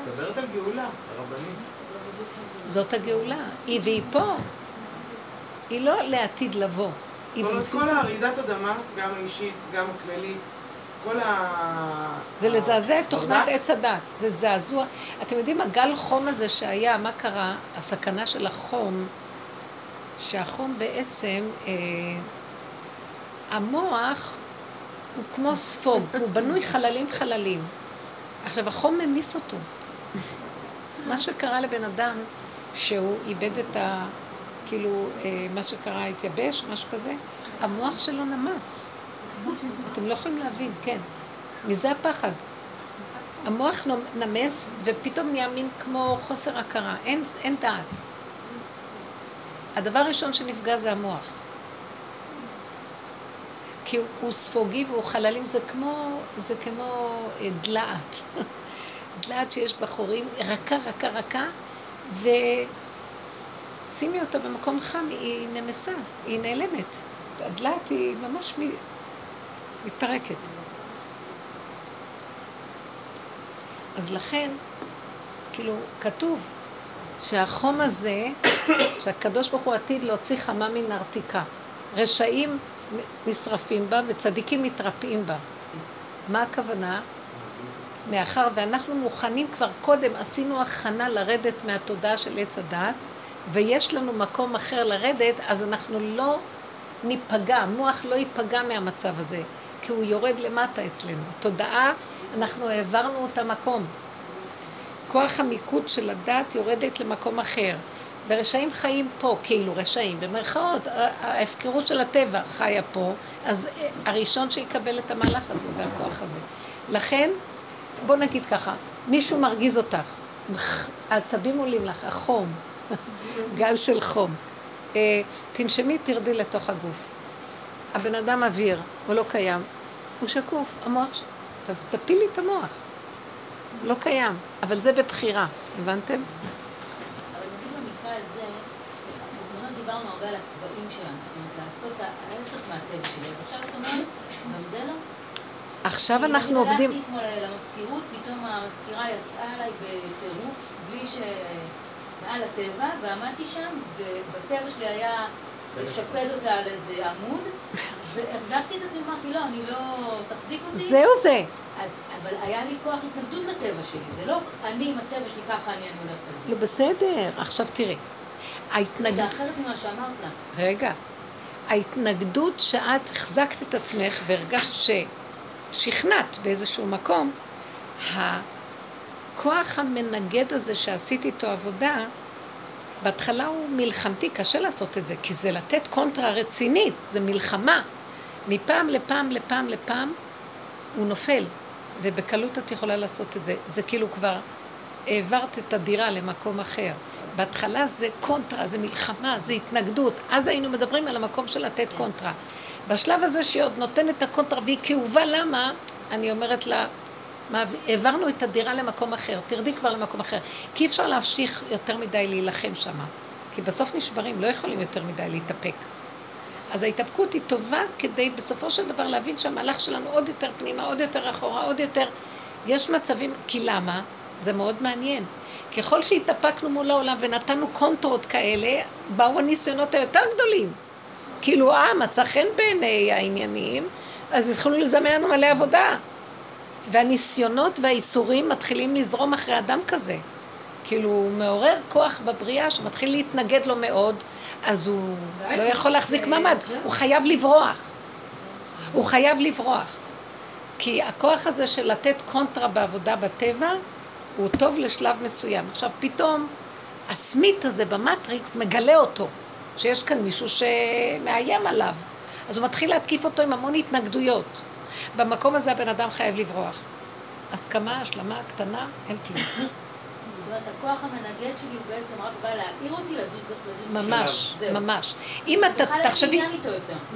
מדברת על גאולה, הרבנית. זאת הגאולה. היא והיא פה. היא לא לעתיד לבוא. זאת אומרת, כל. הרעידת אדמה, גם האישית, גם הכללית, כל ה... זה לזעזע את תוכנת עץ הדת, זה זעזוע. אתם יודעים, הגל חום הזה שהיה, מה קרה? הסכנה של החום, שהחום בעצם, אה, המוח הוא כמו ספוג, והוא בנוי חללים חללים. עכשיו, החום ממיס אותו. מה שקרה לבן אדם, שהוא איבד את ה... כאילו, אה, מה שקרה, התייבש, משהו כזה, המוח שלו נמס. אתם לא יכולים להבין, כן. מזה הפחד. המוח נמס, ופתאום נהיה מין כמו חוסר הכרה. אין, אין דעת. הדבר הראשון שנפגע זה המוח. כי הוא, ספוגי והוא חללים, זה כמו, זה כמו אה, דלעת. [laughs] דלעת שיש בחורים, רכה, רכה, רכה, ושימי אותה במקום חם, היא נמסה, היא נעלמת. הדלעת היא ממש מתפרקת. אז לכן, כאילו, כתוב שהחום הזה, שהקדוש ברוך הוא עתיד להוציא חמה מן ארתיקה. רשעים נשרפים בה וצדיקים מתרפאים בה. מה הכוונה? מאחר ואנחנו מוכנים כבר קודם, עשינו הכנה לרדת מהתודעה של עץ הדעת, ויש לנו מקום אחר לרדת, אז אנחנו לא ניפגע, המוח לא ייפגע מהמצב הזה, כי הוא יורד למטה אצלנו. תודעה, אנחנו העברנו אותה מקום. כוח המיקוד של הדת יורדת למקום אחר. ורשעים חיים פה, כאילו רשעים, במרכאות, ההפקרות של הטבע חיה פה, אז הראשון שיקבל את המהלך הזה זה הכוח הזה. לכן, בוא נגיד ככה, מישהו מרגיז אותך, העצבים עולים לך, החום, [laughs] גל של חום. אה, תנשמי, תרדי לתוך הגוף. הבן אדם אוויר, הוא לא קיים, הוא שקוף, המוח, תפילי את המוח. לא קיים, אבל זה בבחירה, הבנתם? דיברנו הרבה על הצבעים שלנו, זאת אומרת, לעשות ההפך מהטבע שלי. אז עכשיו את אומרת, גם זה לא? עכשיו אנחנו עובדים... אני הלכתי אתמול למזכירות, פתאום המזכירה יצאה עליי בטירוף, בלי ש... מעל הטבע, ועמדתי שם, ובטבע שלי היה לשפד אותה על איזה עמוד, והחזקתי את עצמי, אמרתי, לא, אני לא... תחזיק אותי. זהו זה. אז, אבל היה לי כוח התנגדות לטבע שלי, זה לא אני עם הטבע שלי, ככה אני, אני הולכת על זה. לא, בסדר. עכשיו תראי. ההתנגד... זה אחרת ממה שאמרת לה. רגע. ההתנגדות שאת החזקת את עצמך והרגשת ששכנעת באיזשהו מקום, הכוח המנגד הזה שעשית איתו עבודה, בהתחלה הוא מלחמתי, קשה לעשות את זה, כי זה לתת קונטרה רצינית, זה מלחמה. מפעם לפעם לפעם לפעם הוא נופל, ובקלות את יכולה לעשות את זה. זה כאילו כבר העברת את הדירה למקום אחר. בהתחלה זה קונטרה, זה מלחמה, זה התנגדות. אז היינו מדברים על המקום של לתת קונטרה. בשלב הזה שהיא עוד נותנת את הקונטרה והיא כאובה, למה? אני אומרת לה, העברנו את הדירה למקום אחר, תרדי כבר למקום אחר. כי אי אפשר להמשיך יותר מדי להילחם שם. כי בסוף נשברים, לא יכולים יותר מדי להתאפק. אז ההתאפקות היא טובה כדי בסופו של דבר להבין שהמהלך שלנו עוד יותר פנימה, עוד יותר אחורה, עוד יותר... יש מצבים, כי למה? זה מאוד מעניין. ככל שהתאפקנו מול העולם ונתנו קונטרות כאלה, באו הניסיונות היותר גדולים. כאילו, אה, מצא חן בעיני העניינים, אז התחילו לזמן לנו מלא עבודה. והניסיונות והאיסורים מתחילים לזרום אחרי אדם כזה. כאילו, הוא מעורר כוח בבריאה שמתחיל להתנגד לו מאוד, אז הוא לא יכול להחזיק מעמד, הוא חייב לברוח. הוא חייב לברוח. כי הכוח הזה של לתת קונטרה בעבודה בטבע, הוא טוב לשלב מסוים. עכשיו פתאום הסמית הזה במטריקס מגלה אותו, שיש כאן מישהו שמאיים עליו. אז הוא מתחיל להתקיף אותו עם המון התנגדויות. במקום הזה הבן אדם חייב לברוח. הסכמה, השלמה, קטנה, אין כלום. [coughs] זאת אומרת, הכוח המנגד שלי הוא בעצם רק בא להעיר אותי לזוז ממש, ממש. אם אתה תחשבי...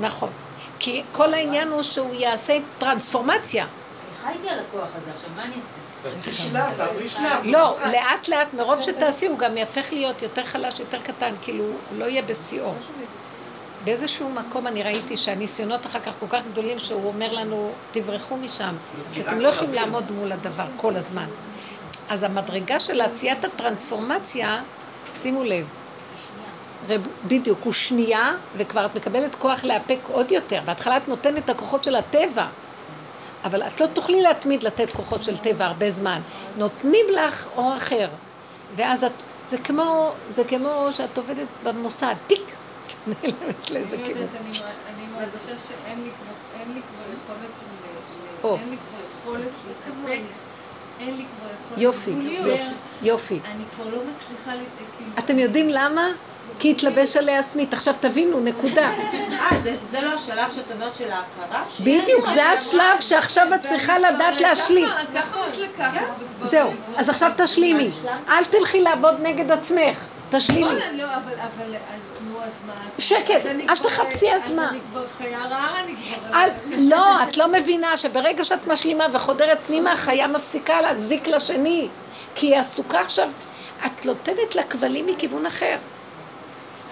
נכון. כי כל העניין הוא שהוא יעשה טרנספורמציה. אני חייתי על הכוח הזה, עכשיו מה אני אעשה? לא, לאט לאט, מרוב שתעשי, הוא גם יהפך להיות יותר חלש, יותר קטן, כאילו, הוא לא יהיה בשיאו. באיזשהו מקום אני ראיתי שהניסיונות אחר כך כל כך גדולים שהוא אומר לנו, תברחו משם, כי אתם לא יכולים לעמוד מול הדבר כל הזמן. אז המדרגה של עשיית הטרנספורמציה, שימו לב, בדיוק, הוא שנייה, וכבר את מקבלת כוח לאפק עוד יותר. בהתחלה את נותנת את הכוחות של הטבע, אבל את לא תוכלי להתמיד לתת כוחות של טבע הרבה זמן. נותנים לך אור אחר, ואז את, זה כמו, זה כמו שאת עובדת במוסד, תיק, נעלמת לאיזה כיוון. אני מרגישה שאין לי כבר יכולת, אין לי כבר יכולת להתאפק. אין לי כבר יכולת. יופי, יופי, יופי. אני כבר לא מצליחה, כאילו... אתם יודעים למה? כי התלבש עליה סמית. עכשיו תבינו, נקודה. [laughs] אה, זה- לא השלב שאת אומרת של ההכרה? בדיוק, זה השלב שעכשיו את צריכה לדעת להשלים. ככה את לקחת. וכבר- זהו, אז עכשיו תשלימי. אל תלכי לעבוד נגד עצמך, תשלימי. נכון, לא, אבל, אז, אז מה? אז- שקט, אז אל תחפשי, אז מה? אני כבר חיה רעה, אני כבר... לא, את לא מבינה שברגע שאת משלימה וחודרת פנימה, החיה מפסיקה להזיק לשני. כי היא עסוקה עכשיו, את נותנת לה כבלים מכיוון אחר.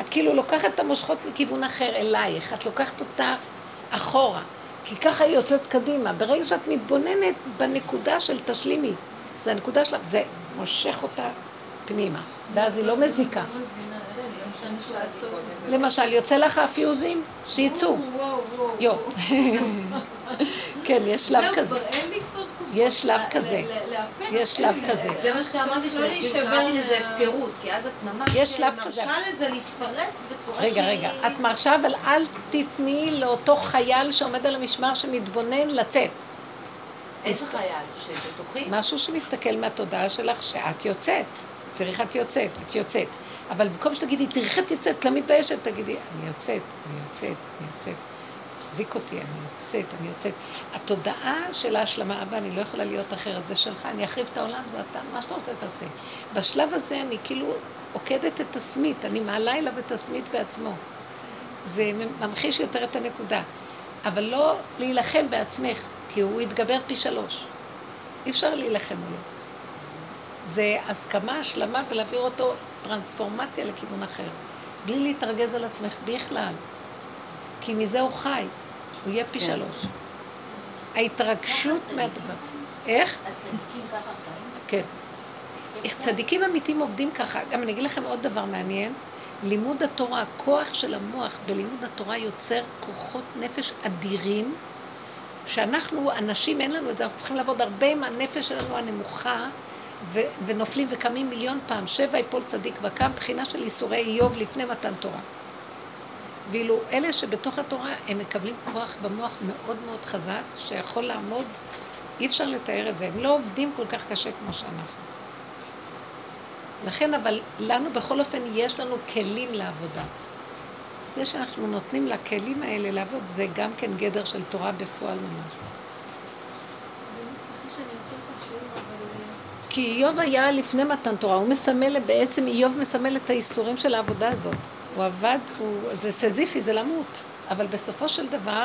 את כאילו לוקחת את המושכות מכיוון אחר אלייך, את לוקחת אותה אחורה. כי ככה היא יוצאת קדימה. ברגע שאת מתבוננת בנקודה של תשלימי, זה הנקודה שלה, זה מושך אותה פנימה. ואז היא לא מזיקה. למשל, יוצא לך הפיוזים? שיצאו. וואו. יו. כן, יש שלב כזה. יש שלב כזה. יש שלב. כזה. זה מה שאמרתי, לא שאני להישבר לזה הפקרות, כי אז את ממש יש שלב כזה. מרשה לזה להתפרץ בצורה רגע, שהיא... רגע, את מרשה, אבל אל תתני לאותו חייל שעומד על המשמר שמתבונן לצאת. איזה חייל? שבתוכי? משהו שמסתכל מהתודעה שלך שאת יוצאת. תראי איך את יוצאת, את יוצאת. אבל במקום שתגידי, את יוצאת, לא מתביישת, תגידי, אני יוצאת, אני יוצאת, אני יוצאת. תחזיק אותי, אני יוצאת, אני יוצאת. התודעה של ההשלמה, אבא, אני לא יכולה להיות אחרת, זה שלך, אני אחריב את העולם, זה אתה, מה שאתה רוצה תעשה. בשלב הזה אני כאילו עוקדת את הסמית, אני מעלה אליו את הסמית בעצמו. זה ממחיש יותר את הנקודה. אבל לא להילחם בעצמך, כי הוא יתגבר פי שלוש. אי אפשר להילחם מולו. זה הסכמה, השלמה, ולהעביר אותו טרנספורמציה לכיוון אחר. בלי להתרגז על עצמך בכלל. כי מזה הוא חי. הוא יהיה פי שלוש. ההתרגשות מהדבר. איך? הצדיקים ככה חיים? כן. צדיקים אמיתיים עובדים ככה. גם אני אגיד לכם עוד דבר מעניין. לימוד התורה, הכוח של המוח בלימוד התורה יוצר כוחות נפש אדירים, שאנחנו, אנשים, אין לנו את זה, אנחנו צריכים לעבוד הרבה עם הנפש שלנו הנמוכה, ו- ונופלים וקמים מיליון פעם. שבע יפול צדיק וקם, בחינה של ייסורי איוב לפני מתן תורה. ואילו אלה שבתוך התורה, הם מקבלים כוח במוח מאוד מאוד חזק, שיכול לעמוד, אי אפשר לתאר את זה. הם לא עובדים כל כך קשה כמו שאנחנו. לכן, אבל לנו בכל אופן יש לנו כלים לעבודה. זה שאנחנו נותנים לכלים האלה לעבוד, זה גם כן גדר של תורה בפועל ממש. אני שמחה שאני יוצאת את השיעור, אבל... אה, כי איוב היה לפני מתן תורה, הוא מסמל, בעצם איוב מסמל את האיסורים של העבודה הזאת. הוא עבד, הוא, זה סזיפי, זה למות. אבל בסופו של דבר,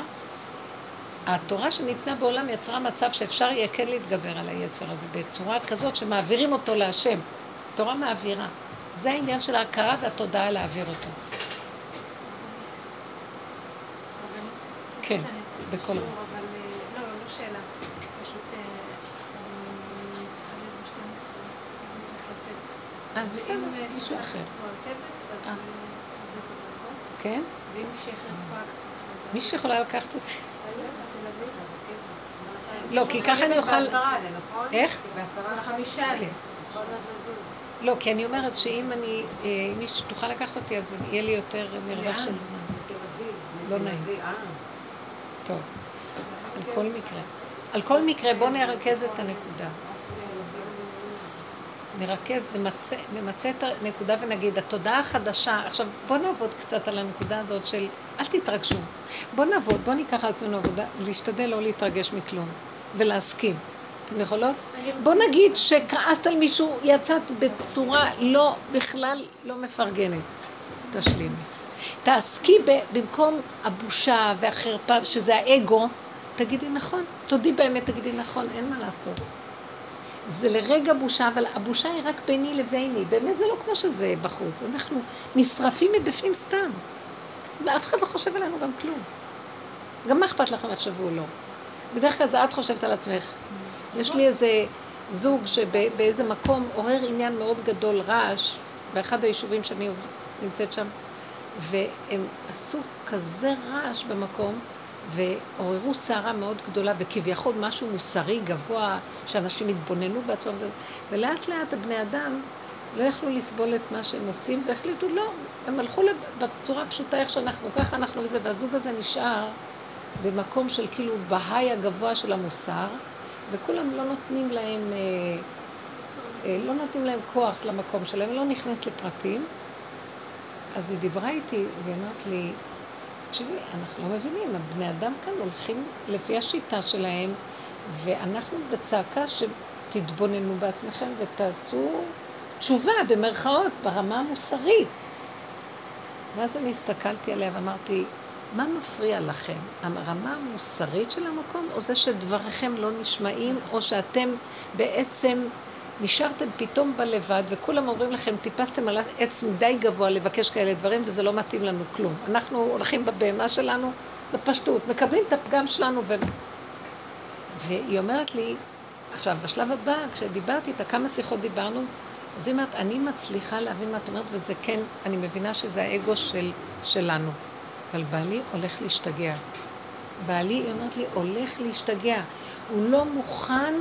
התורה שניתנה בעולם יצרה מצב שאפשר יהיה כן להתגבר על היצר הזה בצורה כזאת שמעבירים אותו להשם. תורה מעבירה. זה העניין של ההכרה והתודעה להעביר אותו. כן, בכל השיעור, רם. אבל... אה, לא, לא שאלה. פשוט אה, אני צריכה להיות ב-12, אני צריך לצאת. אז בסדר, אה, מישהו אחר. אה. אה. כן? מי שיכולה לקחת אותי? לא. לא, כי ככה אני אוכל... נכון? איך? בחמישה. כן. לא, כי אני אומרת שאם אני, אם מישהו תוכל לקחת אותי, אז יהיה לי יותר מרווח של זמן. לא נעים. טוב. על כל מקרה. על כל מקרה, בואו נרכז את הנקודה. נרכז, נמצה, נמצה את הנקודה ונגיד, התודעה החדשה, עכשיו בואו נעבוד קצת על הנקודה הזאת של, אל תתרגשו. בואו נעבוד, בואו ניקח על עצמנו עבודה, להשתדל לא להתרגש מכלום ולהסכים. אתם יכולות? בוא נגיד שכעסת על מישהו, יצאת בצורה לא, בכלל לא מפרגנת. תשלימי. תעסקי ב, במקום הבושה והחרפה, שזה האגו, תגידי נכון. תודי באמת, תגידי נכון, אין מה לעשות. זה לרגע בושה, אבל הבושה היא רק ביני לביני. באמת זה לא כמו שזה בחוץ. אנחנו נשרפים מבפנים סתם. ואף אחד לא חושב עלינו גם כלום. גם מה אכפת לכם יחשבו או לא? בדרך כלל זה את חושבת על עצמך. יש לי איזה זוג שבאיזה מקום עורר עניין מאוד גדול, רעש, באחד היישובים שאני נמצאת שם, והם עשו כזה רעש במקום, ועוררו סערה מאוד גדולה, וכביכול משהו מוסרי גבוה, שאנשים התבוננו בעצמם, ולאט לאט הבני אדם לא יכלו לסבול את מה שהם עושים, והחליטו לא, הם הלכו בצורה פשוטה איך שאנחנו, ככה אנחנו וזה, והזוג הזה נשאר במקום של כאילו בהאי הגבוה של המוסר, וכולם לא נותנים להם, אה, אה, לא נותנים להם כוח למקום שלהם, לא נכנס לפרטים, אז היא דיברה איתי ואמרת לי, תקשיבי, אנחנו לא מבינים, הבני אדם כאן הולכים לפי השיטה שלהם, ואנחנו בצעקה שתתבוננו בעצמכם ותעשו תשובה, במרכאות, ברמה המוסרית. ואז אני הסתכלתי עליה ואמרתי, מה מפריע לכם? הרמה המוסרית של המקום, או זה שדבריכם לא נשמעים, או שאתם בעצם נשארתם פתאום בלבד, וכולם אומרים לכם, טיפסתם על עץ מדי גבוה לבקש כאלה דברים, וזה לא מתאים לנו כלום. אנחנו הולכים בבהמה שלנו, בפשטות, מקבלים את הפגם שלנו, ו... והיא אומרת לי, עכשיו, בשלב הבא, כשדיברתי איתה, כמה שיחות דיברנו, אז היא אומרת, אני מצליחה להבין מה את אומרת, וזה כן, אני מבינה שזה האגו של, שלנו. אבל בעלי הולך להשתגע. בעלי, היא אומרת לי, הולך להשתגע. הוא לא מוכן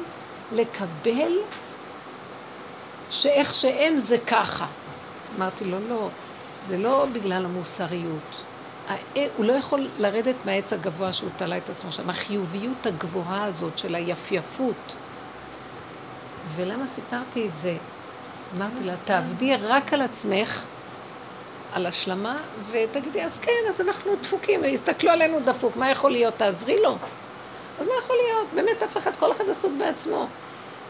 לקבל שאיך שהם זה ככה. אמרתי לו, לא, זה לא בגלל המוסריות. הוא לא יכול לרדת מהעץ הגבוה שהוא תלה את עצמו שם. החיוביות הגבוהה הזאת של היפייפות. ולמה סיפרתי את זה? אמרתי לה, תעבדי רק על עצמך, על השלמה, ותגידי, אז כן, אז אנחנו דפוקים, ויסתכלו עלינו דפוק, מה יכול להיות? תעזרי לו. אז מה יכול להיות? באמת אף אחד, כל אחד עסוק בעצמו.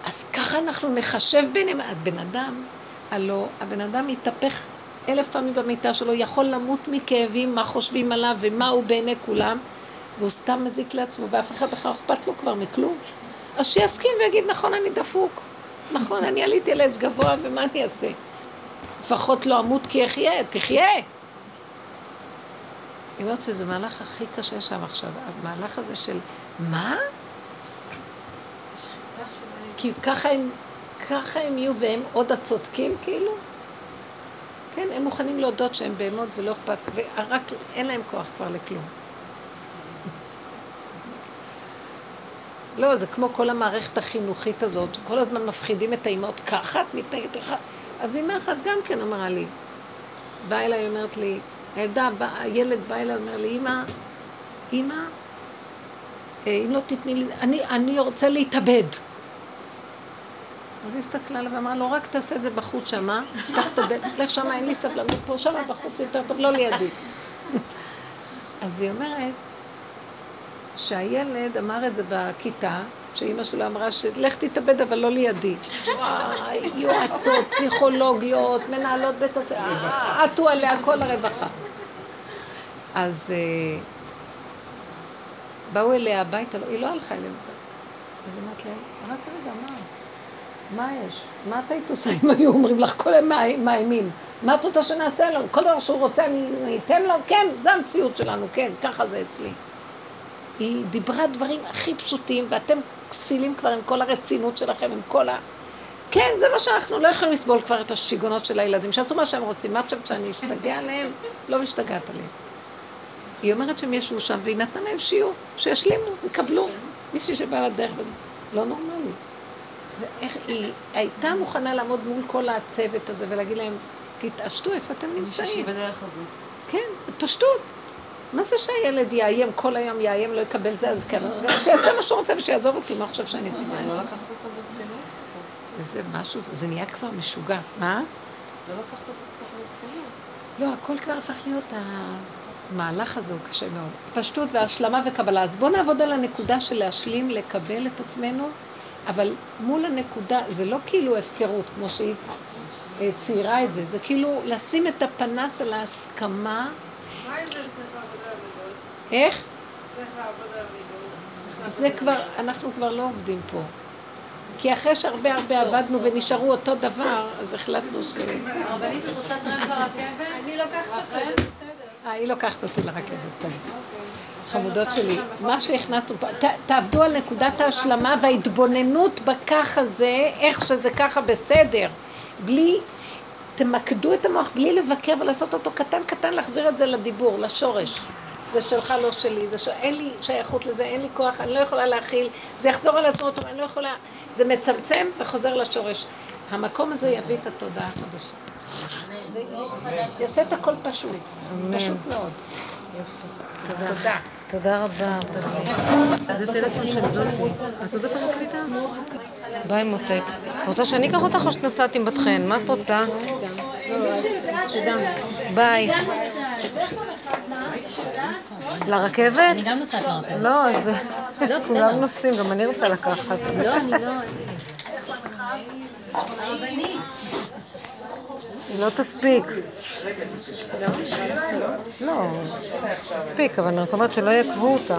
אז ככה אנחנו נחשב ביניהם. הבן אדם, הלא, הבן אדם מתהפך אלף פעמים במיטה שלו, יכול למות מכאבים, מה חושבים עליו ומה הוא בעיני כולם, והוא סתם מזיק לעצמו, ואף אחד בכלל אכפת לו כבר מכלום. אז שיסכים ויגיד, נכון, אני דפוק. נכון, אני עליתי על עץ גבוה, ומה אני אעשה? לפחות לא אמות כי אחיה, תחיה. היא אומרת שזה מהלך הכי קשה שם עכשיו, המהלך הזה של מה? כי ככה הם, ככה הם יהיו והם עוד הצודקים כאילו? כן, הם מוכנים להודות שהם בהמות ולא אכפת, ורק אין להם כוח כבר לכלום. לא, זה כמו כל המערכת החינוכית הזאת, שכל הזמן מפחידים את האימהות, ככה את מתנגדת לך. אז אימא אחת גם כן אמרה לי, באה אליי, אומרת לי, הילדה, הילד בא אליי, אומר לי, אימא, אימא, אה, אם לא תתני לי, אני, אני רוצה להתאבד. אז היא הסתכלה עליו ואמרה לו, רק תעשה את זה בחוץ שמה, תפתח את הדלת, לך שמה, אין לי סבלנות פה, שמה בחוץ יותר טוב, לא לידי. [laughs] אז היא אומרת שהילד אמר את זה בכיתה, שאימא שלו אמרה שלך תתאבד אבל לא לידי. וואי, [laughs] יועצות, פסיכולוגיות, מנהלות בית הספר, עטו עליה כל הרווחה. אז אה, באו אליה הביתה, לא, היא לא הלכה אליהם. אז אמרת להם? מה יש? מה את היית עושה אם היו אומרים לך כל הם מאיימים? מה את רוצה שנעשה לו? כל דבר שהוא רוצה אני אתן לו? כן, זה המציאות שלנו, כן, ככה זה אצלי. היא דיברה דברים הכי פשוטים, ואתם כסילים כבר עם כל הרצינות שלכם, עם כל ה... כן, זה מה שאנחנו לא יכולים לסבול כבר את השיגונות של הילדים, שיעשו מה שהם רוצים. מה את חושבת שאני אשתגע עליהם? לא משתגעת עליהם. היא אומרת שהם ישבו שם, והיא נתנה להם שיעור, שישלימו, יקבלו. מישהי שבאה לדרך, לא נורמלי. ואיך היא הייתה מוכנה לעמוד מול כל הצוות הזה ולהגיד להם, תתעשתו, איפה אתם נמצאים? מישהי בדרך הזו. כן, פשטות. מה זה שהילד יאיים, כל היום יאיים, לא יקבל זה, אז כן, שיעשה מה שהוא רוצה ושיעזוב אותי, מה חושב שאני מבינה? לא לקחת אותו ברצינות? זה משהו, זה נהיה כבר משוגע. מה? לא לקחת אותו ברצינות. לא, הכל כבר הפך להיות, המהלך הזה הוא קשה מאוד. פשטות והשלמה וקבלה. אז בואו נעבוד על הנקודה של להשלים, לקבל את עצמנו, אבל מול הנקודה, זה לא כאילו הפקרות, כמו שהיא אה, ציירה את זה, זה כאילו לשים את הפנס על ההסכמה. מה עם זה צריך לעבוד על המידות? איך? צריך לעבוד על המידות. זה כבר, אנחנו כבר לא עובדים פה. כי אחרי שהרבה הרבה עבדנו ונשארו אותו דבר, אז החלטנו ש... הרבנית, את רוצה טרמפ לרכבת? אני לוקחת בסדר. אה, היא לוקחת אותי לרכבת, טוב. חמודות שלי, מה שהכנסנו פה, תעבדו על נקודת ההשלמה וההתבוננות בכך הזה, איך שזה ככה בסדר. בלי, תמקדו את המוח, בלי לבקר ולעשות אותו קטן קטן, להחזיר את זה לדיבור, לשורש. זה שלך, לא שלי, זה של... אין לי שייכות לזה, אין לי כוח, אני לא יכולה להכיל, זה יחזור על עצמו, אני לא יכולה, זה מצמצם וחוזר לשורש. המקום הזה יביא את התודעה החדשה. זה יעשה את הכל פשוט, פשוט מאוד. תודה. תודה רבה. זה טלפון של זאתי. את עוד פעם מקליטה? ביי מותק. את רוצה שאני אקח אותך או שאת נוסעת עם בת חן? מה את רוצה? ביי. לרכבת? אני גם נוסעת לרכבת. לא, אז בסדר. כולם נוסעים, גם אני רוצה לקחת. לא, אני לא... היא לא תספיק. לא, תספיק, אבל אני רק אומרת שלא יעכבו אותה.